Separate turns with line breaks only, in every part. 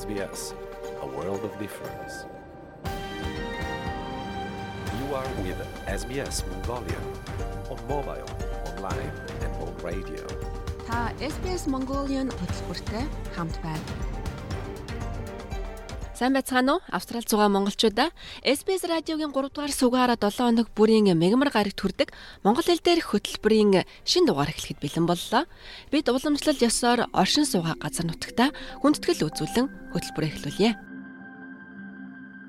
SBS, a world of difference. You are with SBS Mongolian on mobile, online and on radio.
Та SBS Mongolian хөтөлбөртэй хамт байна. Сайн байцгаана уу? Австрал зугаа монголчуудаа SBS радиогийн 3 дугаар сугаараа 7 хоног бүрийн мегмар гарагт хүрдэг монгол хэл дээрх хөтөлбөрийн шин дугаар эхлэхэд бэлэн боллоо. Бид уламжлал ёсоор оршин суугаа газар нутагта хүндэтгэл үзүүлэн хөтөлбөрөө эхлүүлье.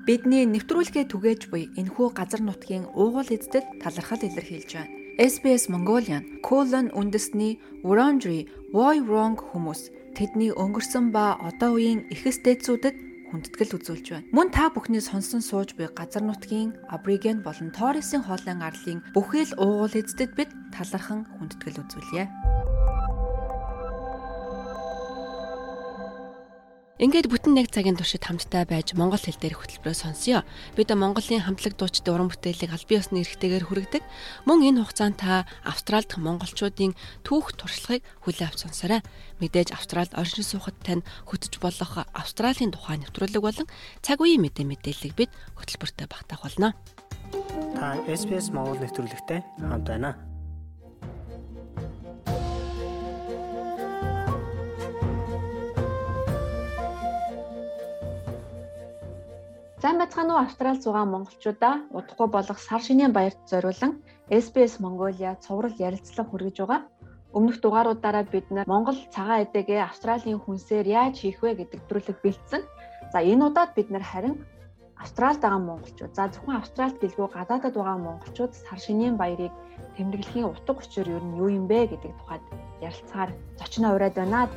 Бидний нэвтрүүлгээ түгээж буй энэхүү газар нутгийн уугуул эздэд талархал илэрхийлж байна. SBS Mongolian Colon үндэсний Wurundjeri Woi Wurrung хүмүүс тэдний өнгөрсөн ба одоо үеийн эхэстэйцүүдэд хүндэтгэл үзүүлж байна. Мөн та бүхний сонсон сууж буй газар нутгийн Абриген болон Торресын хоолын арлын бүхэл уугуул эздэд бид талархан хүндэтгэл үзүүлье. Ингээд бүтэн нэг цагийн туршид хамтдаа байж монгол хэл дээр хөтөлбөрөө сонсъё. Бид Монголын хамтлаг дуучид уран бүтээлийг аль бие усны эрхтэйгээр хүргэдэг. Мөн энэ хугацаанд та Австралид монголчуудын түүх туршлагыг хүлээн авч сонсоорой. Мэдээж Австралид оршин суухад тань хөтөж болох Австралийн тухай нэвтрүүлэг болон цаг үеийн мэдээ мэдээллийг бид хөтөлбөртөө багтаах болно.
Та SBS Монгол нэвтрүүлэгтэй хамт байна.
Сайн байцгаана уу Австрал зугаа монголчуудаа удахгүй болох сар шинийн баярт зориулан SBS Mongolia цуврал ярилцлага хүргэж байгаа. Өмнөх дугааруудаараа бид нар Монгол цагаан эдэгээ Австралийн хүнсээр яаж хийх вэ гэдэг төрлөг бэлдсэн. За энэ удаад бид нар харин Австралид байгаа монголчууд, за зөвхөн Австралид гэлгүй гадаадад байгаа монголчууд сар шинийн баярыг тэмдэглэхийн утга учир юу юм бэ гэдэг тухайд ярилцахаар зочноо ураад байна.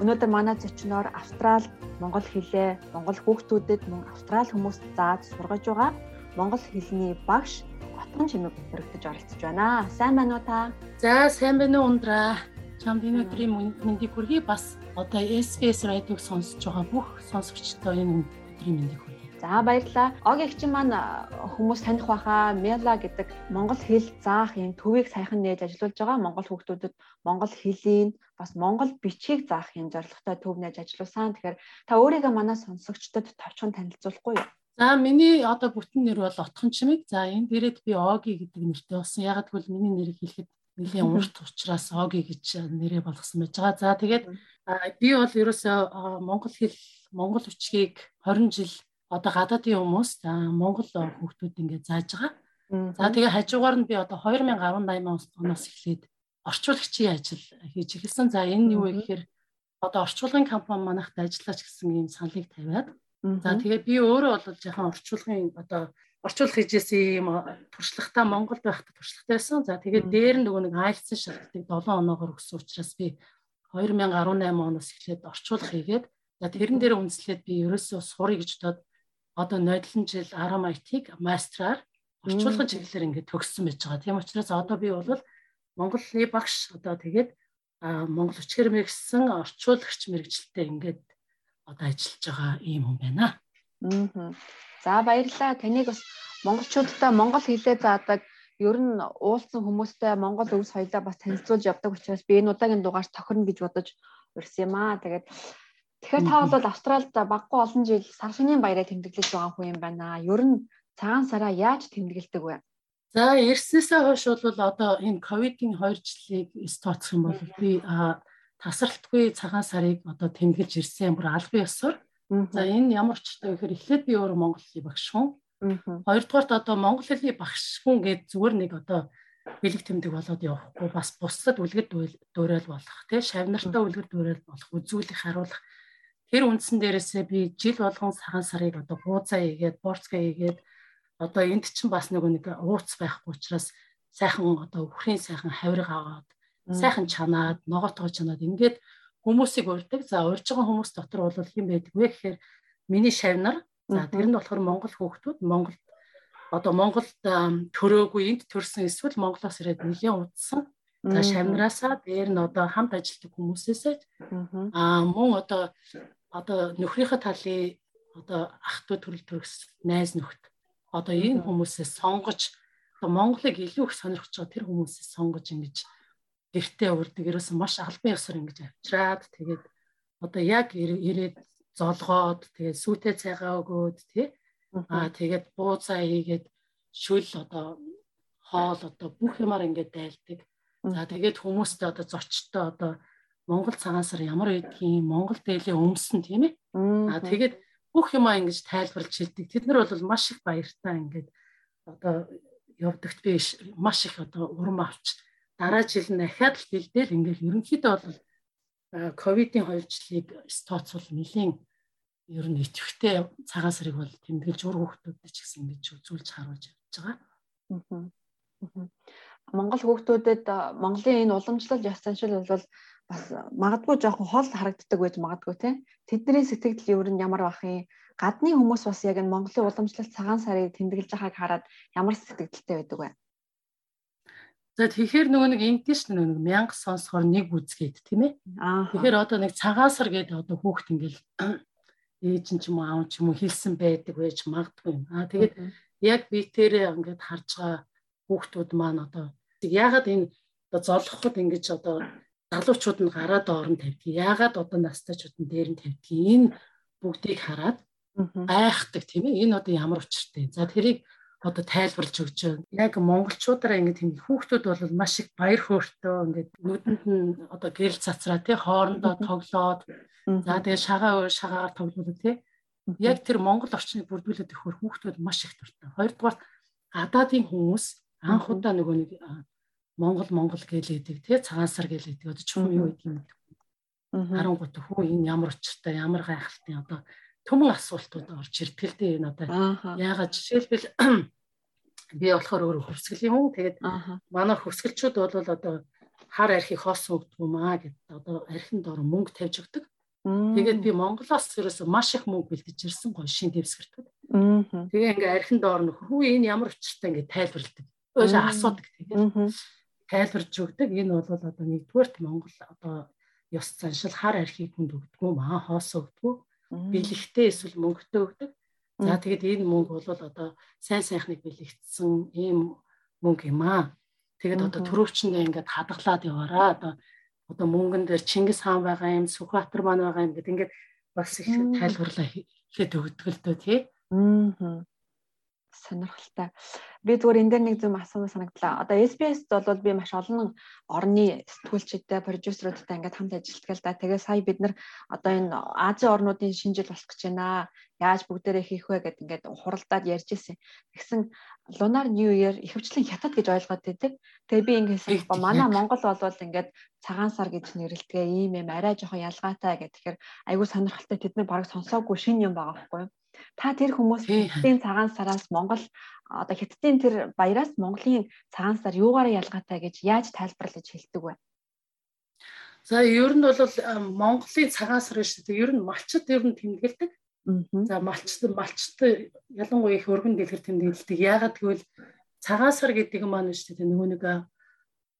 Өнөөдөр манай зочноор Австрал монгол хэлээ монгол хүүхдүүдэд мөн австрал хүмүүст зааж сургаж байгаа монгол хэлний багш Отгон чимэг өргөдөж оролцож байна. Сайн байна уу та?
За сайн байна уу ундраа. Чамд энэ өдрийн мэндийг хүргэе бас одоо SBS радиог сонсож байгаа бүх сонсогчдоо энэ өдрийн мэндийг хүргэе.
За баярлалаа. Огийн чинь маань хүмүүс таних байхаа Мела гэдэг монгол хэл заах юм төвийг саяхан нээж ажиллаж байгаа. Монгол хүүхдүүдэд монгол хэлийг бас монгол бичгийг заах юм зорилготой төв нээж ажилласан. Тэгэхээр та өөрийгөө манай сонсогчдод товчхон танилцуулахгүй юу?
За миний одоо бүтэн нэр бол Отхон Чимэг. За энэ дээрэд би Оги гэдэг нэртэй болсон. Ягаад гэвэл миний нэрийг хэлэхэд нэлийн урт учраас Оги гэж нэрээ болгосон байж байгаа. За тэгээд би бол ерөөсөө монгол хэл монгол үчгийг 20 жил одоо гадаадын хүмүүс монгол хүүхдүүд ингээд зааж байгаа. За тэгээ хажуугаар нь би одоо 2018 оноос эхлээд орчуулагчийн ажил хийж эхэлсэн. За энэ юу вэ гэхээр одоо орчуулгын компани манайхад ажиллаж гэсэн ийм саналыг тавиад за тэгээ би өөрөө бол жоохон орчуулгын одоо орчуулах хийжсэн ийм туршлагатай Монголд байхдаа туршлагатай байсан. За тэгээд дээр нь нөгөө нэг IELTS шалтгаалыг 7 оноогоор өгсөн учраас би 2018 оноос эхлээд орчуулах хийгээд за тэрэн дээр үндэслээд би ерөөсөө сурыг гэж бодоод одоо нойлон жил 10 IT-г мастраар орчуулгын чиглэлээр ингээд төгссөн байж байгаа. Тийм учраас одоо би бол Монголын багш одоо тэгээд Монгол өчгөр мэрэгсэн орчуулагч мэрэгчлээ ингээд одоо ажиллаж байгаа ийм хүн байна.
Аа. За баярлалаа. Таныг бас монголчуудтай монгол хэлээ заадаг ер нь уулзсан хүмүүстэй монгол өвс хоёлаа бас танилцуулж явдаг учраас би энэ удаагийн дугаар тохирно гэж бодож урьсан юм аа. Тэгээд тэгэхээр та бол Австралид баггүй олон жил сар шинийн баяраа тэмдэглэж байгаа хүн юм байна. Ер нь цагаан сараа яаж тэмдэглэдэг вэ?
За ирснээсээ хойш бол одоо энэ ковидын 2 жилийг тооцох юм бол би тасралтгүй цагаан сарыг одоо тэмдэглэж ирсэн бүр албан ёсоор. За энэ ямар ч та гэхээр эхлээд би өөр Монгол хэлний багш хүн. Хоёрдугаарт одоо Монгол хэлний багш хүн гээд зүгээр нэг одоо бэлэг тэмдэг болоод явахгүй бас бусдад үлгэр дуурайл болох тий шавнартаа үлгэр дуурайл болох үзүүлэх харуулах тэр үндсэн дээрээсээ би жил болгон цагаан сарыг одоо бууцаа хийгээд борцгаа хийгээд одоо энд чинь бас нөгөө нэг ууц байхгүй учраас сайхан одоо өхрийн сайхан хавирга аваад сайхан чанаад ногоотгоо чанаад ингээд хүмүүсийг урьдаг. За урьж байгаа хүмүүс дотор бол хэм байдаг вэ гэхээр миний шавнар за тэр нь болохоор Монгол хүүхдүүд Монгол одоо Монголд төрөөгүй энд төрсэн эсвэл Монголоос ирээд нэгэн удсан За шамнараасаа дээр нь одоо хамт ажилладаг хүмүүсээс аа мөн одоо одоо нөхрийнхээ талын одоо ах トゥ төрөл төрөс найз нөхд одоо энэ хүмүүсээс сонгож одоо Монголыг илүү их сонирхож байгаа тэр хүмүүсээс сонгож ингэж гэртээ урддаг ерөөсөн маш албан ёсоор ингэж авчираад тэгээд одоо яг ирээд золгоод тэгээд сүйтэй цайгаа өгөөд тий аа тэгээд бууцаа хийгээд шүл одоо хоол одоо бүх юмар ингээд дайлдаг. За тэгээд хүмүүстэй одоо зочтой одоо Монгол цагаан сар ямар байдгийг Монгол дээлийн өмсөн тийм ээ. Аа тэгээд бүх юмаа ингэж тайлбарлаж хэлдэг. Тэд нар бол маш их баяртай ингээд одоо явдагт би маш их одоо урам авч дараа жил нь дахиад л бэлдээл ингээд ерөнхийдөө бол ковидын хоёрчлыг стоцвол нэлийн ер нь итгэвтэй цагаан сарыг бол тэмдэглэж ур хүүхдүүдэд ч гэсэн ингэж үзүүлж харуулж явж байгаа.
Монгол хүүхдүүдэд Монголын энэ уламжлал ёс заншил бол бас магадгүй жоохон хол харагддаг байж магадгүй тийм. Тэдний сэтгэл ер нь ямар бах юм? Гадны хүмүүс бас яг энэ Монголын уламжлал цагаан сарыг тэмдэглэж байгааг хараад ямар сэтгэлдэлтэй байдаг вэ?
За тэгэхээр нөгөө нэг ингэдэж шүү нөгөө мянга сонсохоор нэг үзгээд тийм ээ. Тэгэхээр одоо нэг цагаан сар гэдэг одоо хүүхд ингээл ээж нь ч юм уу аав ч юм уу хэлсэн байдаг байж магадгүй юм. Аа тэгээд яг биетэрээ ингээд харж байгаа хүүхдүүд маань одоо яагаад энэ одоо золгоход ингэж одоо залуучууд нь гараад орон тавьдгийг яагаад одоо настайчууд нь дээр нь тавьдгийг энэ бүгдийг хараад гайхдаг тийм ээ. Энэ одоо ямар учиртай. За тэрийг одоо тайлбарлаж өгч байна. Яг монголчуудаараа ингэ тийм хүүхдүүд бол маш их баяр хөөртэй. Ингээд нүдэнд нь одоо гэрэл цацраа тий хоорондоо тоглоод за тэгээ шагаа шагаагаар тоглоод тий. Яг тэр монгол орчныг бүрдүүлээд өгөхөр хүүхдүүд маш их дуртай. Хоёрдугаар гадаадын хүмүүс анх удаа нөгөө нэг монгол монгол гэлээдэг тий цагаансар гэлээдэг. Одоо чүм юу гэдэг юм. 13 хүү энэ ямар учиртай ямар гайхалтай одоо төмөн асуултууд орж ирдэг л дээ энэ одоо яагаад жишээлбэл би болохоор өөрөө хөвсгөл юм уу? Тэгээд манай хөвсгөлчүүд бол одоо хар архийг хоосон өгдөг юм аа гэд одоо архинд ор мөнгө тавьж өгдөг. Тэгээд би Монголоос ерөөсө маш их мөнгө бэлдэж ирсэн гоё шин дэвсгэртүүд. Тэгээ ингээ архинд ор нөхөө энэ ямар учиртай ингээ тайлбарладаг. Өөшөө асуудаг тэгээд тайлбарж өгдөг. Энэ бол одоо нэгдүгээрт Монгол одоо ёс заншил хар архийг хүнд өгдөг юм аа хоосоо өгдөг бэлэгтэй эсвэл мөнгөтэй өгдөг. За тэгээд энэ мөнгө бол одоо сайн сайхныг бэлэгдсэн ийм мөнгө юм аа. Тэгээд одоо төрөвчөндөө ингээд хадгалаад яваараа одоо одоо мөнгөн дээр Чингис хаан байгаа юм, Сүхбаатар маань байгаа юм гэдэг ингээд бас их тайлбарлаа хийхэд өгдөг л дөө тий. Аа
сонирхолтой. Би зүгээр энэ дээр нэг юм асуумаар санагдлаа. Одоо SBS-д бол би маш олон орны сэтгүүлчтэй, продюсеруудтай ингээд хамт ажилладаг л да. Тэгээ сая бид нар одоо энэ Азийн орнуудын шинжил болох гэж байна. Яаж бүгдээрээ хийх вэ гэд ингээд хуралдаад ярьж ирсэн. Тэгсэн Lunar New Year ихэвчлэн хятад гэж ойлгоод байдаг. Тэгээ би ингээд манай Монгол болвол ингээд цагаан сар гэж нэрлэдэг ийм юм арай жоохон ялгаатай гэх тэгэхээр айгүй сонирхолтой тэд нар бараг сонсоогүй шин юм байгаа байхгүй юу? Та тэр хүмүүс хятадын цагаан сараас Монгол одоо хятадын тэр баяраас Монголын цагаан сар юугаараа ялгаатай гэж яаж тайлбарлаж хэлдэг вэ?
За ер нь бол Монголын цагаан сар шүү дээ. Ер нь малчд ер нь тэмдэглэдэг. За малчд малчд ялангуяа их өргөн дэлгэр тэмдэглэдэг. Яагаад гэвэл цагаан сар гэдэг юм маань шүү дээ. Нөгөө нэг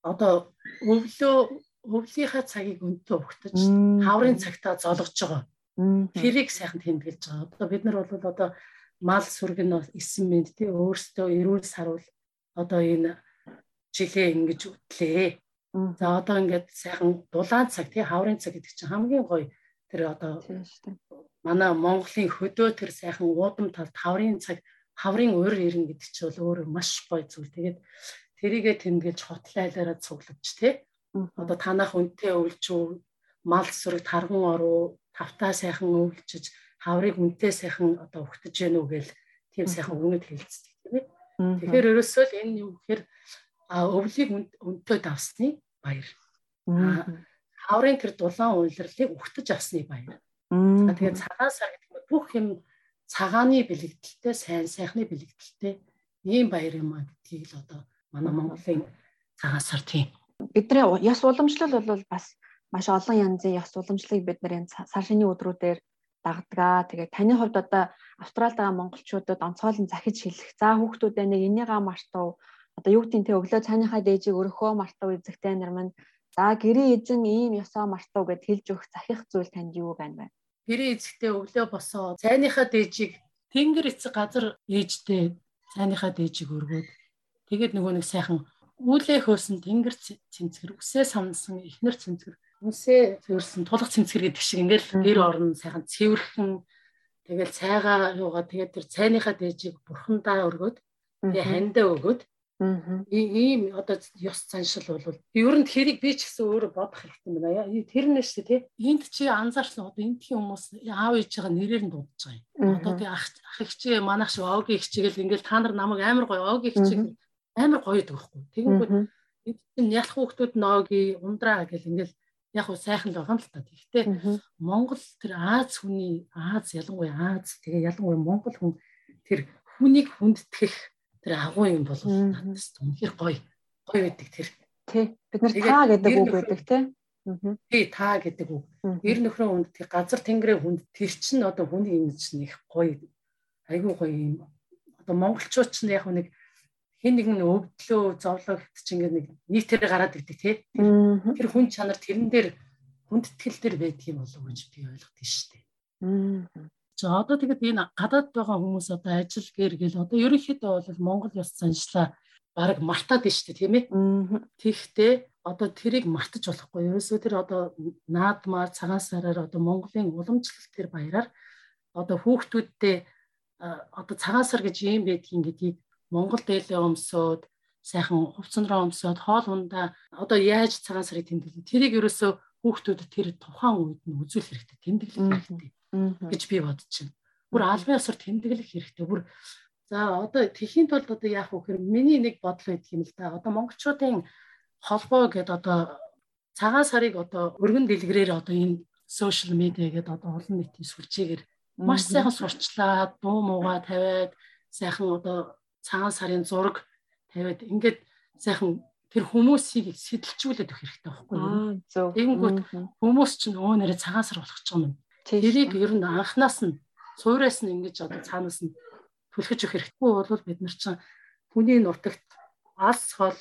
одоо өвлөө өвлийнхаа цагийг өнтөө өгтөж хаврын цагтаа золгож байгаа. Тэрийг сайхан тэмдэглэж байгаа. Одоо бид нар бол одоо мал сүрэг нь исэн мэд тий өөрсдөө эрүүл саруул одоо энэ жилээ ингэж үтлээ. За одоо ингээд сайхан дулаан цаг тий хаврын цаг гэдэг чинь хамгийн гоё тэр одоо манай Монголын хөдөө тэр сайхан уудам талд хаврын цаг хаврын уур ирнэ гэдэг чинь бол өөр маш гоё зүйл. Тэгээд тэрийгэ тэмдэглэж хотлайлаараа цуглаж тий одоо танах үнтэй өвлжүү мал сүрэг тарган оруу тавтаа сайхан өвлжиж хаврыг үнтэй сайхан одоо өгтөж гэнэ үү гээл тийм сайхан өгнөд хэлцдэг тийм ээ. Тэгэхээр ерөөсөө л энэ юу гэхээр өвлийг үнтэй давсны баяр. Хаврын тэр дулаан уйлрлыг өгтөж авсны баяр. Тэгээд цагаан сар гэдэг нь бүх юм цагааны бэлэгдэлтэй, сайн сайхны бэлэгдэлтэй ийм баяр юм а гэдгийг л одоо манай Монголын цагаан сар тийм.
Бидний яс уламжлал бол бас маш олон янзын ёс уламжлалыг бид энэ сар шинийн өдрүүдээр дагдаг. Тэгээд таны хувьд одоо Австралид байгаа монголчуудад онцгойлон захиж хэлэх. За хүүхдүүдээ нэг энийгаа мартав. Одоо юу нь те өглөө цааныхаа дээжийг өрхөө мартав эзэгтэй нар маань за гэрээ эзэн ийм ёсоо мартав гэд хэлж өгөх захих зүйл танд юу байна вэ?
Гэрээ эзэгтэй өглөө босоо цааныхаа дээжийг тэнгэр эцэг газар ээжтэй цааныхаа дээжийг өргөөд тэгээд нөгөө нэг сайхан үүлээ хөөсөн тэнгэр цэмцгэр үсээ самнсан ихнэр цэмцгэр Үнсээ цэвэрсэн тулах цэмцгэр гэдэг шиг ингээл гэр орон сайхан цэвэрхэн тэгэл цайгаа юугаа тэгээд тэр цайныхаа дээжийг бурхандаа өргөөд тэгээ хандаа өгөөд. Ийм одоо ёс заншил бол ер нь тэрийг би ч гэсэн өөрөө бодох хэрэгтэй байна. Тэр нэш тий. Энд чи анзаарсан одоо эндхийн хүмүүс аав ээж байгаа нэрээр нь дуудаж байгаа юм. Одоо тий ах ихчээ манайх шиг овгийн ихчээгэл ингээл та нар намайг амар гоё овгийн ихчээг амар гоё гэдэг байхгүй. Тэгэнгүүт энд чинь ялах хүүхдүүд ноги ундраа гэл ингээл яг уу сайхан л байгаа л та. Гэхдээ Монгол тэр Аз хүний Аз ялангуяа Аз тэгээ ялангуяа Монгол хүн тэр хүнийг хүндэтгэх тэр агуу юм бол надаас үнэхээр гоё гоё байдаг тэр.
Тий. Бид нар таа гэдэг үг байдаг тий.
Тий таа гэдэг үг. Ер нөхрөө хүнд тий газар тэнгэрээ хүнд тэр чинь одоо хүний имиж нэг гоё айгүй гоё юм. Одоо монголчууд ч яг нэг хэн нэгэн өвдлөө зовлоо хэвт чи ингээд нэг нийтээр гараад ирдэг тий тэр хүн чанар тэрэн дээр хүндэтгэл дээр байдаг юм болов уу гэж би ойлгодог шүү дээ За одоо тэгээд энэ гадаад байгаа хүмүүс одоо ажил гэр гэл одоо ерөнхийдөө бол Монгол ёс заншлаа баг мартаад байна шүү дээ тийм ээ. Тэгэхдээ одоо тэрийг мартаж болохгүй. Ерөөсөө тэр одоо наадмаар цагаан сараар одоо Монголын уламжлалт тэр баяраар одоо хүүхдүүдтэй одоо цагаан сар гэж юм байдгийг гэдгийг Монгол дээлээ өмсөөд сайхан хувцсанраа өмсөөд хоол ундаа одоо яаж цагаан сарыг тэмдэглэх тэрийг ерөөсөө хүүхдүүдэд тэр тухайн үед нь үзүүлэх хэрэгтэй тэмдэглэх хэрэгтэй гэж би бодож байна. Бүр албан ёсоор тэмдэглэх хэрэгтэй. Бүр за одоо тэхийн тулд одоо яах вэ гэхээр миний нэг бодол байдаг юм л да. Одоо монголчуудын холбоо гэдэг одоо цагаан сарыг одоо өргөн дэлгэрээр одоо энэ сошиал медиа гэдэг одоо олон нийтийн сүлжээгээр маш сайхан сурчлаад дуу муугаа тавиад сайхан одоо цагаан сарын зураг тавиад ингээд сайхан тэр хүмүүсийг сэтэлжүүлээд өгөх хэрэгтэй байхгүй юу? Тэгэнгүүт хүмүүс чинь өө нэрэ цагаан сар болох ч юм. Тэрийг ер нь анханаас нь суураас нь ингэж одоо цаанаас нь түлхэж өгөх хэрэггүй бол бид нар чинь хүний нутагт алс хол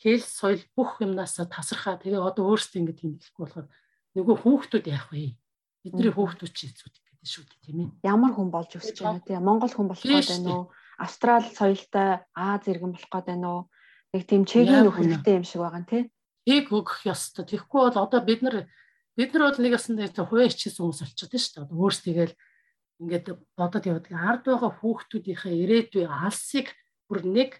хэл соёл бүх юмнаас тасархаа тэгээ одоо өөрсдөө ингэ тэмдэглэхгүй болохоор нөгөө хүүхдүүд яах вэ? Бидний хүүхдүүд чи зүтгэх гэдэг шүү дээ тийм ээ.
Ямар хүн болж өсөж байна тийм Монгол хүн болох байна уу? Австрал соёлтой Аз иргэн болох гээд байна уу? Нэг тийм чиглэл өгөх хэрэгтэй юм шиг байгаа тийм.
Тийг өгөх ёстой. Тэгэхгүй бол одоо бид нар бид нар бол нэг ясандаа хувиа ичсэн хүмүүс болчиход шүү дээ. Одоо өөрсдийгээл ингээд бодоод явдаг. Ард байгаа хүүхдүүдийнхээ ирээдүй алсыг бүр нэг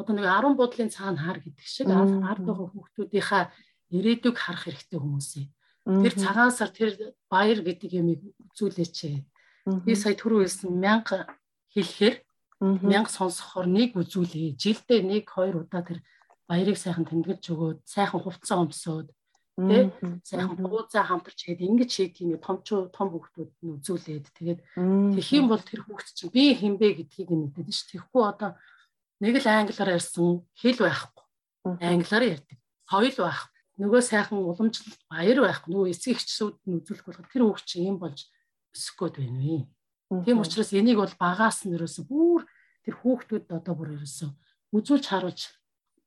одоо нэг 10 буудлын цаана хаар гэдэг шиг ард байгаа хүүхдүүдийнхээ ирээдүйг харах хэрэгтэй хүмүүсээ. Тэр цагаан сар тэр баяр гэдэг юмыг үзүүлээч. Би сая түрүү хэлсэн 1000 хэлэхээр 1000 сонсохоор нэг үзүүлээ. Жилдээ нэг хоёр удаа тэр баярыг сайхан тэмдэглэж өгөөд, сайхан хувцас өмсөөд тий сайхан бууцаа хамтарч гээд ингэж хийдэг юм том том хүүхдүүд нь үзүүлээд. Тэгээд тэгэх юм бол тэр хүүхд чинь би хинбэ гэдгийг мэдээд ш тэгэхгүй одоо нэг л англиар ярьсан хэл байхгүй. Англиар ярьдаг соёл байх нөгөө сайхан уламжлалт баяр байх нөгөө эцэг эхчсүүд нь үзүүлэх болох тэр хүүхд чинь юм болж өсөх гээд байна вэ тийм учраас энийг бол багаас нь ерөөсө бүр тэр хүүхдүүд одоо бүр ерөөсө үзүүлж харуулж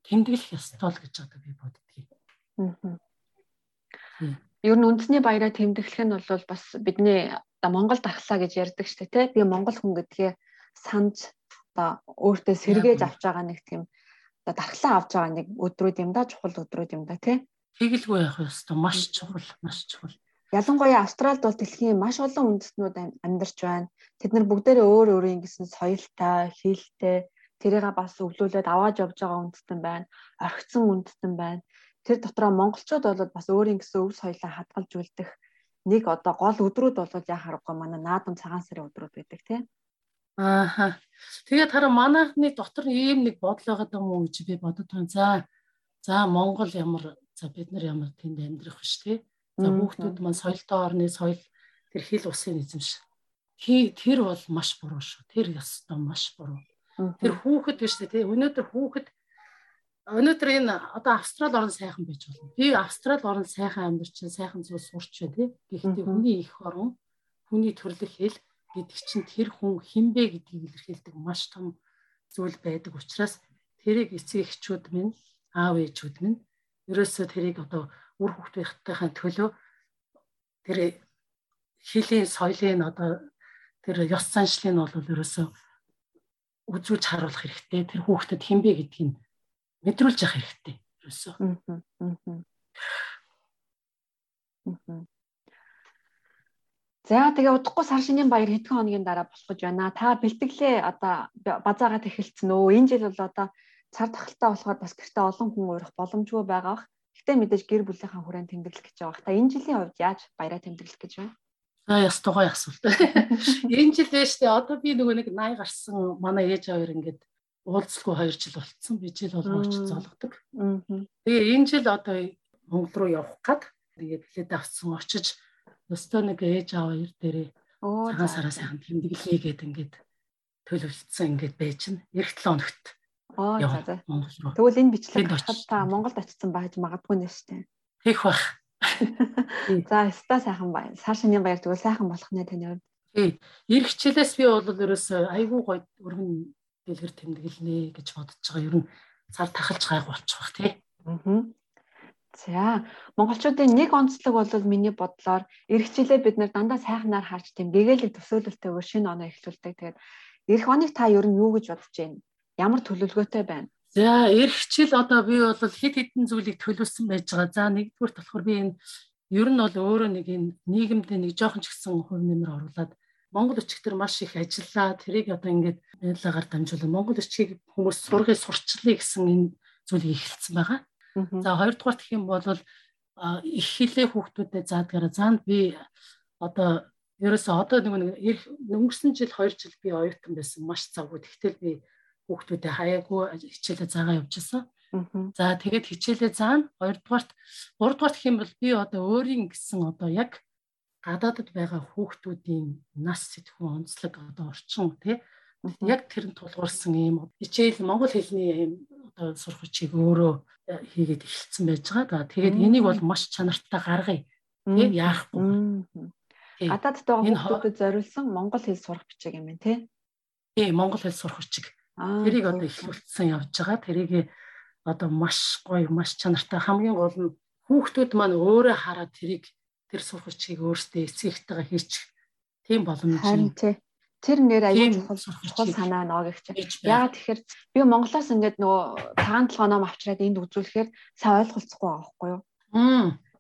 тэмдэглэх ёстой л гэж одоо би боддгийг.
Ер нь үндэсний баяраа тэмдэглэх нь бол бас бидний оо Монгол дархлаа гэж ярьдаг шүү дээ. Би Монгол хүн гэдгээ санаж оо өөртөө сэргээж авч байгаа нэг тийм оо дархлаа авч байгаа нэг өдрүүд юм да чухал өдрүүд юм да тий.
Тэгэлгүй явах ёстой маш чухал маш чухал.
Ялангуяа Австралид бол дэлхийн маш олон үндэстнүүд амьдарч байна. Тэд нар бүгдээрээ өөр өөрийн гэсэн соёлтой, хэлтэй тэрийг бас өвлүүлээд аваад явж байгаа үндэстэн байна. Орхисон үндэстэн байна тэр дотроо монголчууд бол бас өөрийн гэсэн өв соёлоо хадгалж үлдэх нэг одоо гол өдрүүд бол яа харахгүй манай наадам цагаан сарын өдрүүд байдаг тийм.
Ааха. Тэгээд хараа манайхны дотор ийм нэг бодол байгаа юм уу гэж би бодод байна. За за Монгол ямар за бид нар ямар тэнд амьдрах биш тий. За хүүхдүүд маань соёлтой орны соёл тэр хил усын эзэмш. Тэр бол маш буруу шүү. Тэр ёстой маш буруу. Тэр хүүхэд биш тий. Өнөөдөр хүүхэд өнөөдөр энэ одоо австрал орн сайхан байж болно. Би австрал орн сайхан амьдарч, сайхан зүйл сурч байна тий. Гэхдээ хүний их орн, хүний төрлөх хэл гэдэг чинь тэр хүн хинбэ гэдгийг илэрхийлдэг маш том зүйл байдаг учраас тэрийг эцэг эхчүүд минь, аав ээжүүд минь ерөөсөө тэрийг одоо үр хүүхдийнхээ төлөө тэр хэлийн соёлын одоо тэр ёс заншлыг нь бол ерөөсөө үзүүлж харуулах хэрэгтэй. Тэр хүүхдэд хинбэ гэдгийг нь мэдрүүлж явах хэрэгтэй. Ерөөсөө.
За тэгээ удахгүй сар шинийн баяр хэдхэн хоногийн дараа болох гэж байна. Та бэлтгэлээ одоо базаагаад эхэлсэн өө. Энэ жил бол одоо цар тахалтай болохоор бас гэртээ олон хүн уурах боломжгүй байгаа. Гэхдээ мэдээж гэр бүлийнхаа хүрээнд тэмдэглэх гэж байгаа. Та энэ жилийн хувьд яаж баяраа тэмдэглэх гэж байна?
За яс тугай асуулт. Энэ жил байж тээ одоо би нөгөө нэг 80 гарсан манай ээж аваар ингээд уулзалгүй 2 жил болцсон. Би жил болгооч золгодог. Тэгээ энэ жил одоо Монгол руу явах гад тэгээд билет авсан очиж өстөө нэг ээж хоёр дээрээ цагаан сараа сайхан тэмдэглэе гэдэг ингээд төлөвлөсөн ингээд байж н. Эх 7 хоногт.
Аа за за. Тэгвэл энэ бичлэг та Монголд очсон байж магадгүй нэ штэ.
Хийх бах.
За ста сайхан бай. Сар шинийн баяр тэгвэл сайхан болох нэ таны хувьд.
Тий. Ирэх хичээлээс би бол ерөөсөө айгүй гоё өргөн дэлгэр тэмдэглэнэ гэж бодож байгаа. Ер нь цар тахалж гайг болчих бах тий. Аа.
За монголчуудын нэг онцлог бол миний бодлоор эргчлээ бид нэр дандаа сайхнаар харж тийм гэгээлэг төсөөлөлтөйгээр шинэ оноо эхлүүлдэг. Тэгээд эх оныг та ер нь юу гэж бодож байна? Ямар төлөвлөгөөтэй байна?
За эргчил одоо би бол хэд хэдэн зүйлийг төлөвлөсөн байж байгаа. За нэгдүгürt болохоор би энэ ер нь бол өөрөө нэг энэ нийгэмд нэг жоохон ч гэсэн хувь нэмэр оруулаад Монгол өчигдөр маш их ажиллаа. Тэрийг одоо ингээд байлагаар дамжуулан Монгол өчгийг хүмүүс сургыг сурчлаа гэсэн энэ зүйлийг эхэлсэн байгаа. За хоёрдугаар гэх юм бол их хилээ хүүхдүүдэд заадгаараа заанд би одоо ерөөсөө одоо нэг өнгөрсөн жил 2 жил би оюутан байсан маш завгүй. Тэгтэл би хүүхдүүдэд хаяагүй хичээлээ заагаа явуулсан. За тэгээд хичээлээ заана. Хоёрдугаарт гуравдугаарт гэх юм бол би одоо өөрийн гэсэн одоо яг гадаадд байгаа хүүхдүүдийн нас сэтгүүн онцлог одоо орчин тий яг тэрэн тулгуурсан юм хичээл монгол хэлний юм одоо сурах хүчийг өөрөө э, хийгээд эхэлсэн байж байгаа. Тэгээд энийг бол маш чанартай гаргая. Тийм яахгүй.
Гадаадд байгаа хүмүүсд зориулсан монгол хэл сурах бичиг юм байна тий.
Тийм монгол хэл сурах бичиг. Тэрийг одоо эхлүүлсэн явж байгаа. Тэрийг одоо маш гоё, маш чанартай хамгийн гол нь хүүхдүүд маань өөрөө хараад тэрийг тэр сурах бичгийг өөрсдөө эцэгтэйгээ хийчих тийм боломж.
Харин тий тэр нэр аюул чухал санаа чинь. Яагаад тэгэхээр би Монголоос ингээд нөгөө цагаан толгой ном авчираад энд үзүүлэхээр сайн ойлголцохгүй байгаа байхгүй юу?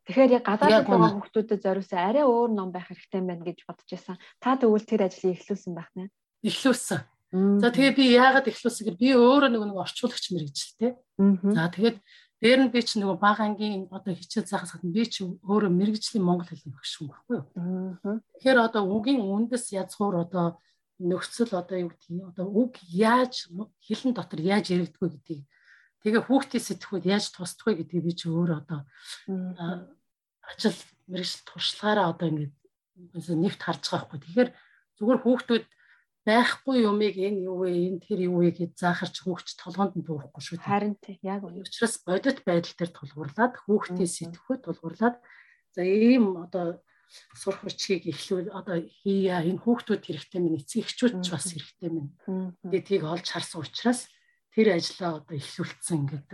Тэгэхээр яг гадаадд байгаа хүмүүстэд зориулсан арай өөр ном байх хэрэгтэй байна гэж бодож байсан. Та тэгвэл тэр ажлыг эхлүүлсэн байх нэ?
Эхлүүлсэн. За тэгээ би яагаад эхлүүлсэн гэхээр би өөрөө нөгөө нэг орчуулагч мэрэгчлээ. За тэгээд дээр нь би ч нөгөө бага ангийн одоо хичээл заахаас гадна би ч өөрөө мэрэгжлийн монгол хэлний юм баггүй юу. Тэгэхээр одоо үгийн үндэс язгуур одоо нөхцөл одоо юу гэдгийг одоо үг яаж хэлэн дотор яаж яригддаг гэдгийг тэгээ хүүхдийн сэтгүүд яаж тусдах вэ гэдгийг би ч өөрөө одоо ажил мэрэгжил туршлагаараа одоо ингээд нэгт харж байгаа хгүй. Тэгэхээр зүгээр хүүхдүүд байхгүй юмыг энэ юу вэ энэ тэр юу вэ гэж заахарч хүүхч толгоонд нь дуухгүй шүү.
Харин тий яг үнэ.
Учираас бодит байдал дээр тулгуурлаад хүүхдийн сэтгхүүд тулгуурлаад за ийм одоо сурах бичгийг эхлүүл одоо хийя энэ хүүхдүүд хэрэгтэй минь эцэг эхчүүд ч бас хэрэгтэй минь. Тэгээд тийг олж харсан учраас тэр ажлаа одоо эхлүүлсэн ингээд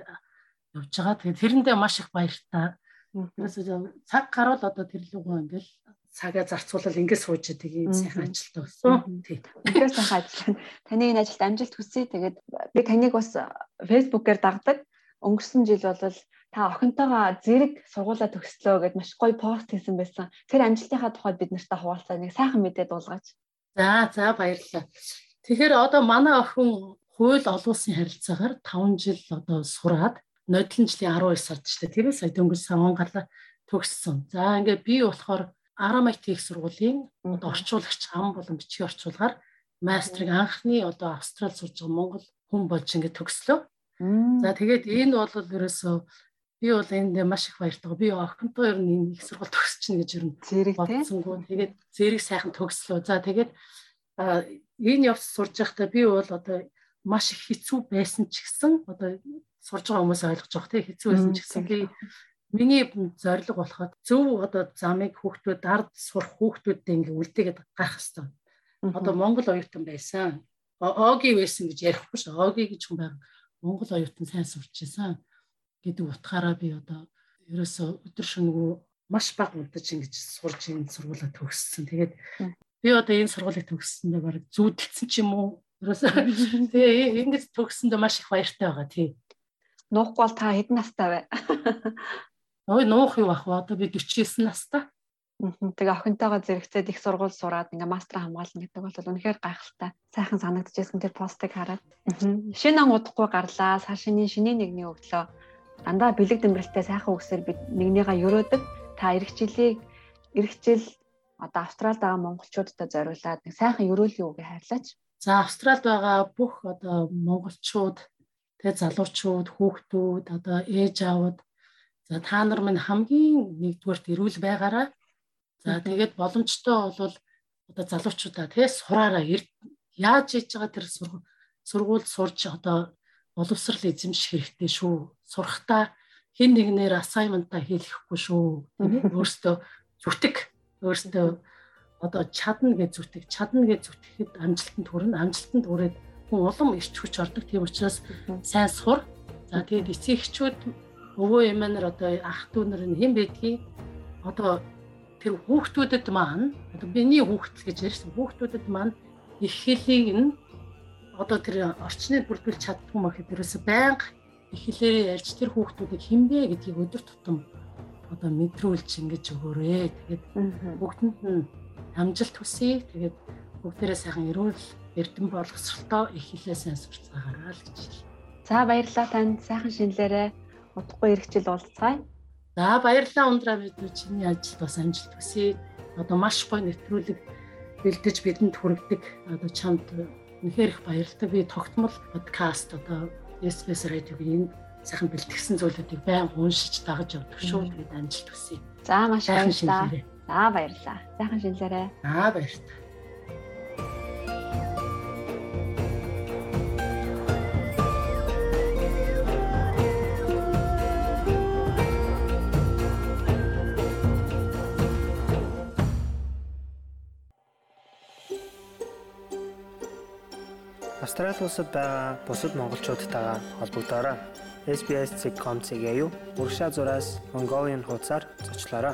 явж байгаа. Тэгээд тэрэндээ маш их баяртай. Тэрээс цаг гарвал одоо тэр лугоо ингээл цагаа зарцуулал ингээд сууж байгаа ийм сайхан ажилтаа болсон.
Тийм. Ингээд сайхан ажил. Таны энэ ажилд амжилт хүсье. Тэгээд би таныг бас фэйсбүүкээр дагдаг. Өнгөрсөн жил бол та охинтойгоо зэрэг сургуулаа төгслөө гэд маш гоё пост хийсэн байсан. Тэр амжилтынхаа тухайд бид нартай хуваалцаа нэг сайхан мэдээ дуулгаач.
За за баярлалаа. Тэгэхээр одоо манай охин хууль олон улсын харилцаагаар 5 жил одоо сураад нодлон жилийн 12 сард ч тийм сая дөнгөж саван гала төгссөн. За ингээд би болохоор Арамайт их сургуулийн орчуулагч ам болон бичгийн орчуулгаар мастрыг анхны одоо Австрал сурж байгаа Монгол хүн болж ингээд төгслөө. За тэгээд энэ бол ерөөсөө би бол энд маш их баяртай. Би охинтой ер нь их сургууль төгсчихнө гэж ер нь бодсонгүй. Тэгээд зэрэг сайхан төгслөө. За тэгээд энэ явц сурж байхдаа би бол одоо маш их хэцүү байсан ч гэсэн одоо сурж байгаа хүмүүс ойлгож байгаа тийм хэцүү байсан ч гэсэн би миний зорилго болоход зөв одоо замыг хүүхдүүд ард сурах хүүхдүүдтэй ингээ үлдээгээд гарах хэвээр. Одоо Монгол оюутан байсан. Оги байсан гэж ярихгүй ш. Оги гэж хүн байга. Монгол оюутан сайн сурч байсан гэдэг утгаараа би одоо ерөөсөө өдөр шөнөгүй маш бага удаж ингэж сурж энэ сургуулаа төгссөн. Тэгээд би одоо энэ сургуулийг төгссөндөө баг зүудэлсэн ч юм уу? Ерөөсөө тэгээ ингэж төгссөндөө маш их баяртай байгаа тий.
Нуухгүй бол та хэдэн настай вэ?
Ой нуух юу ах вэ? Одоо би 49 настай.
Тэгээ охинтойгоо зэрэгцээд их сургууль сураад ингээ мастер хамгаална гэдэг бол үнэхээр гайхалтай. Сайхан санагдчихсэн тэр постыг хараад. Шинэ он удахгүй гарлаа. Сашины шинийн нэгний өглөө дандаа бэлэг дэмрэлтэй сайхан үгсээр бид нэгнийгаа өрөөдөг. Та эх жил одоо Австралид байгаа монголчуудад зориулаад нэг сайхан өрөөлийн үгийг хайрлаач.
За Австралид байгаа бүх одоо монголчууд тэгээ залуучууд, хүүхдүүд, одоо ээж аавууд за та нар минь хамгийн нэгдүгээрт эрүүл байгаараа. За тэгээд боломжтой бол одоо залуучуудаа тий сураараа яаж хийж байгаа тэр сургууль сурж одоо боловсрал эзэмших хэрэгтэй шүү. Сурахтаа хэн нэгнээр assignment-а хийлгэхгүй шүү. Тийм өөртөө зүтг өөртөө одоо чадна гэж зүтг чадна гэж зүтгэхэд амжилтанд хүрнэ амжилтанд хүрээд хүн улам ирч хүч ордог. Тийм учраас сайн сур. За тэгээд эцэг эхчүүд өвөө эмээнэр одоо ах дүү нар нь хэн байдгийг одоо тэр хүүхдүүдэд маань одоо миний хүүхдэл гэж ярьсан хүүхдүүдэд маань их хэлийг нь одоо тэр орчныг бүрдүүлж чаддгүй мах тэрээс байнга их хэлээр ярьж тэр хүүхдүүдийг хинбэ гэдгийг өдөр тутам одоо мэдрүүлж ингэж өгөөрэй. Тэгээд бүгдэнд нь амжилт хүсье. Тэгээд бүгдээрээ сайхан эрүүл эрдэм болгосролтой их хэлээ сайн сурцгаагаарай л гэж.
За баярлалаа танд сайхан шинэлээрээ удахгүй эргэжил уулзцгаая.
За баярлалаа ундраа бид чиний ажилд бас амжилт хүсье. Одоо маш гоё нэвтрүүлэг бэлдэж бидэнд хүргэдэг. Одоо чамд үнэхээр их баярлалаа. Би тогтмол подкаст одоо SBS радиогийн энэ сайхан бэлтгэсэн зүйлүүдийг байнга уншиж дагаж явдаг шүү. Тэгээд амжилт хүсье.
За маш баярлалаа. За баярлалаа. Сайхан шинэлээрээ.
Аа баярлалаа.
Австрали улсад байгаа бусад монголчуудтайгаа холбогдоорой. SBS.com.cg юу урагшаа зураас Mongolian хуудасаар зочлоорой.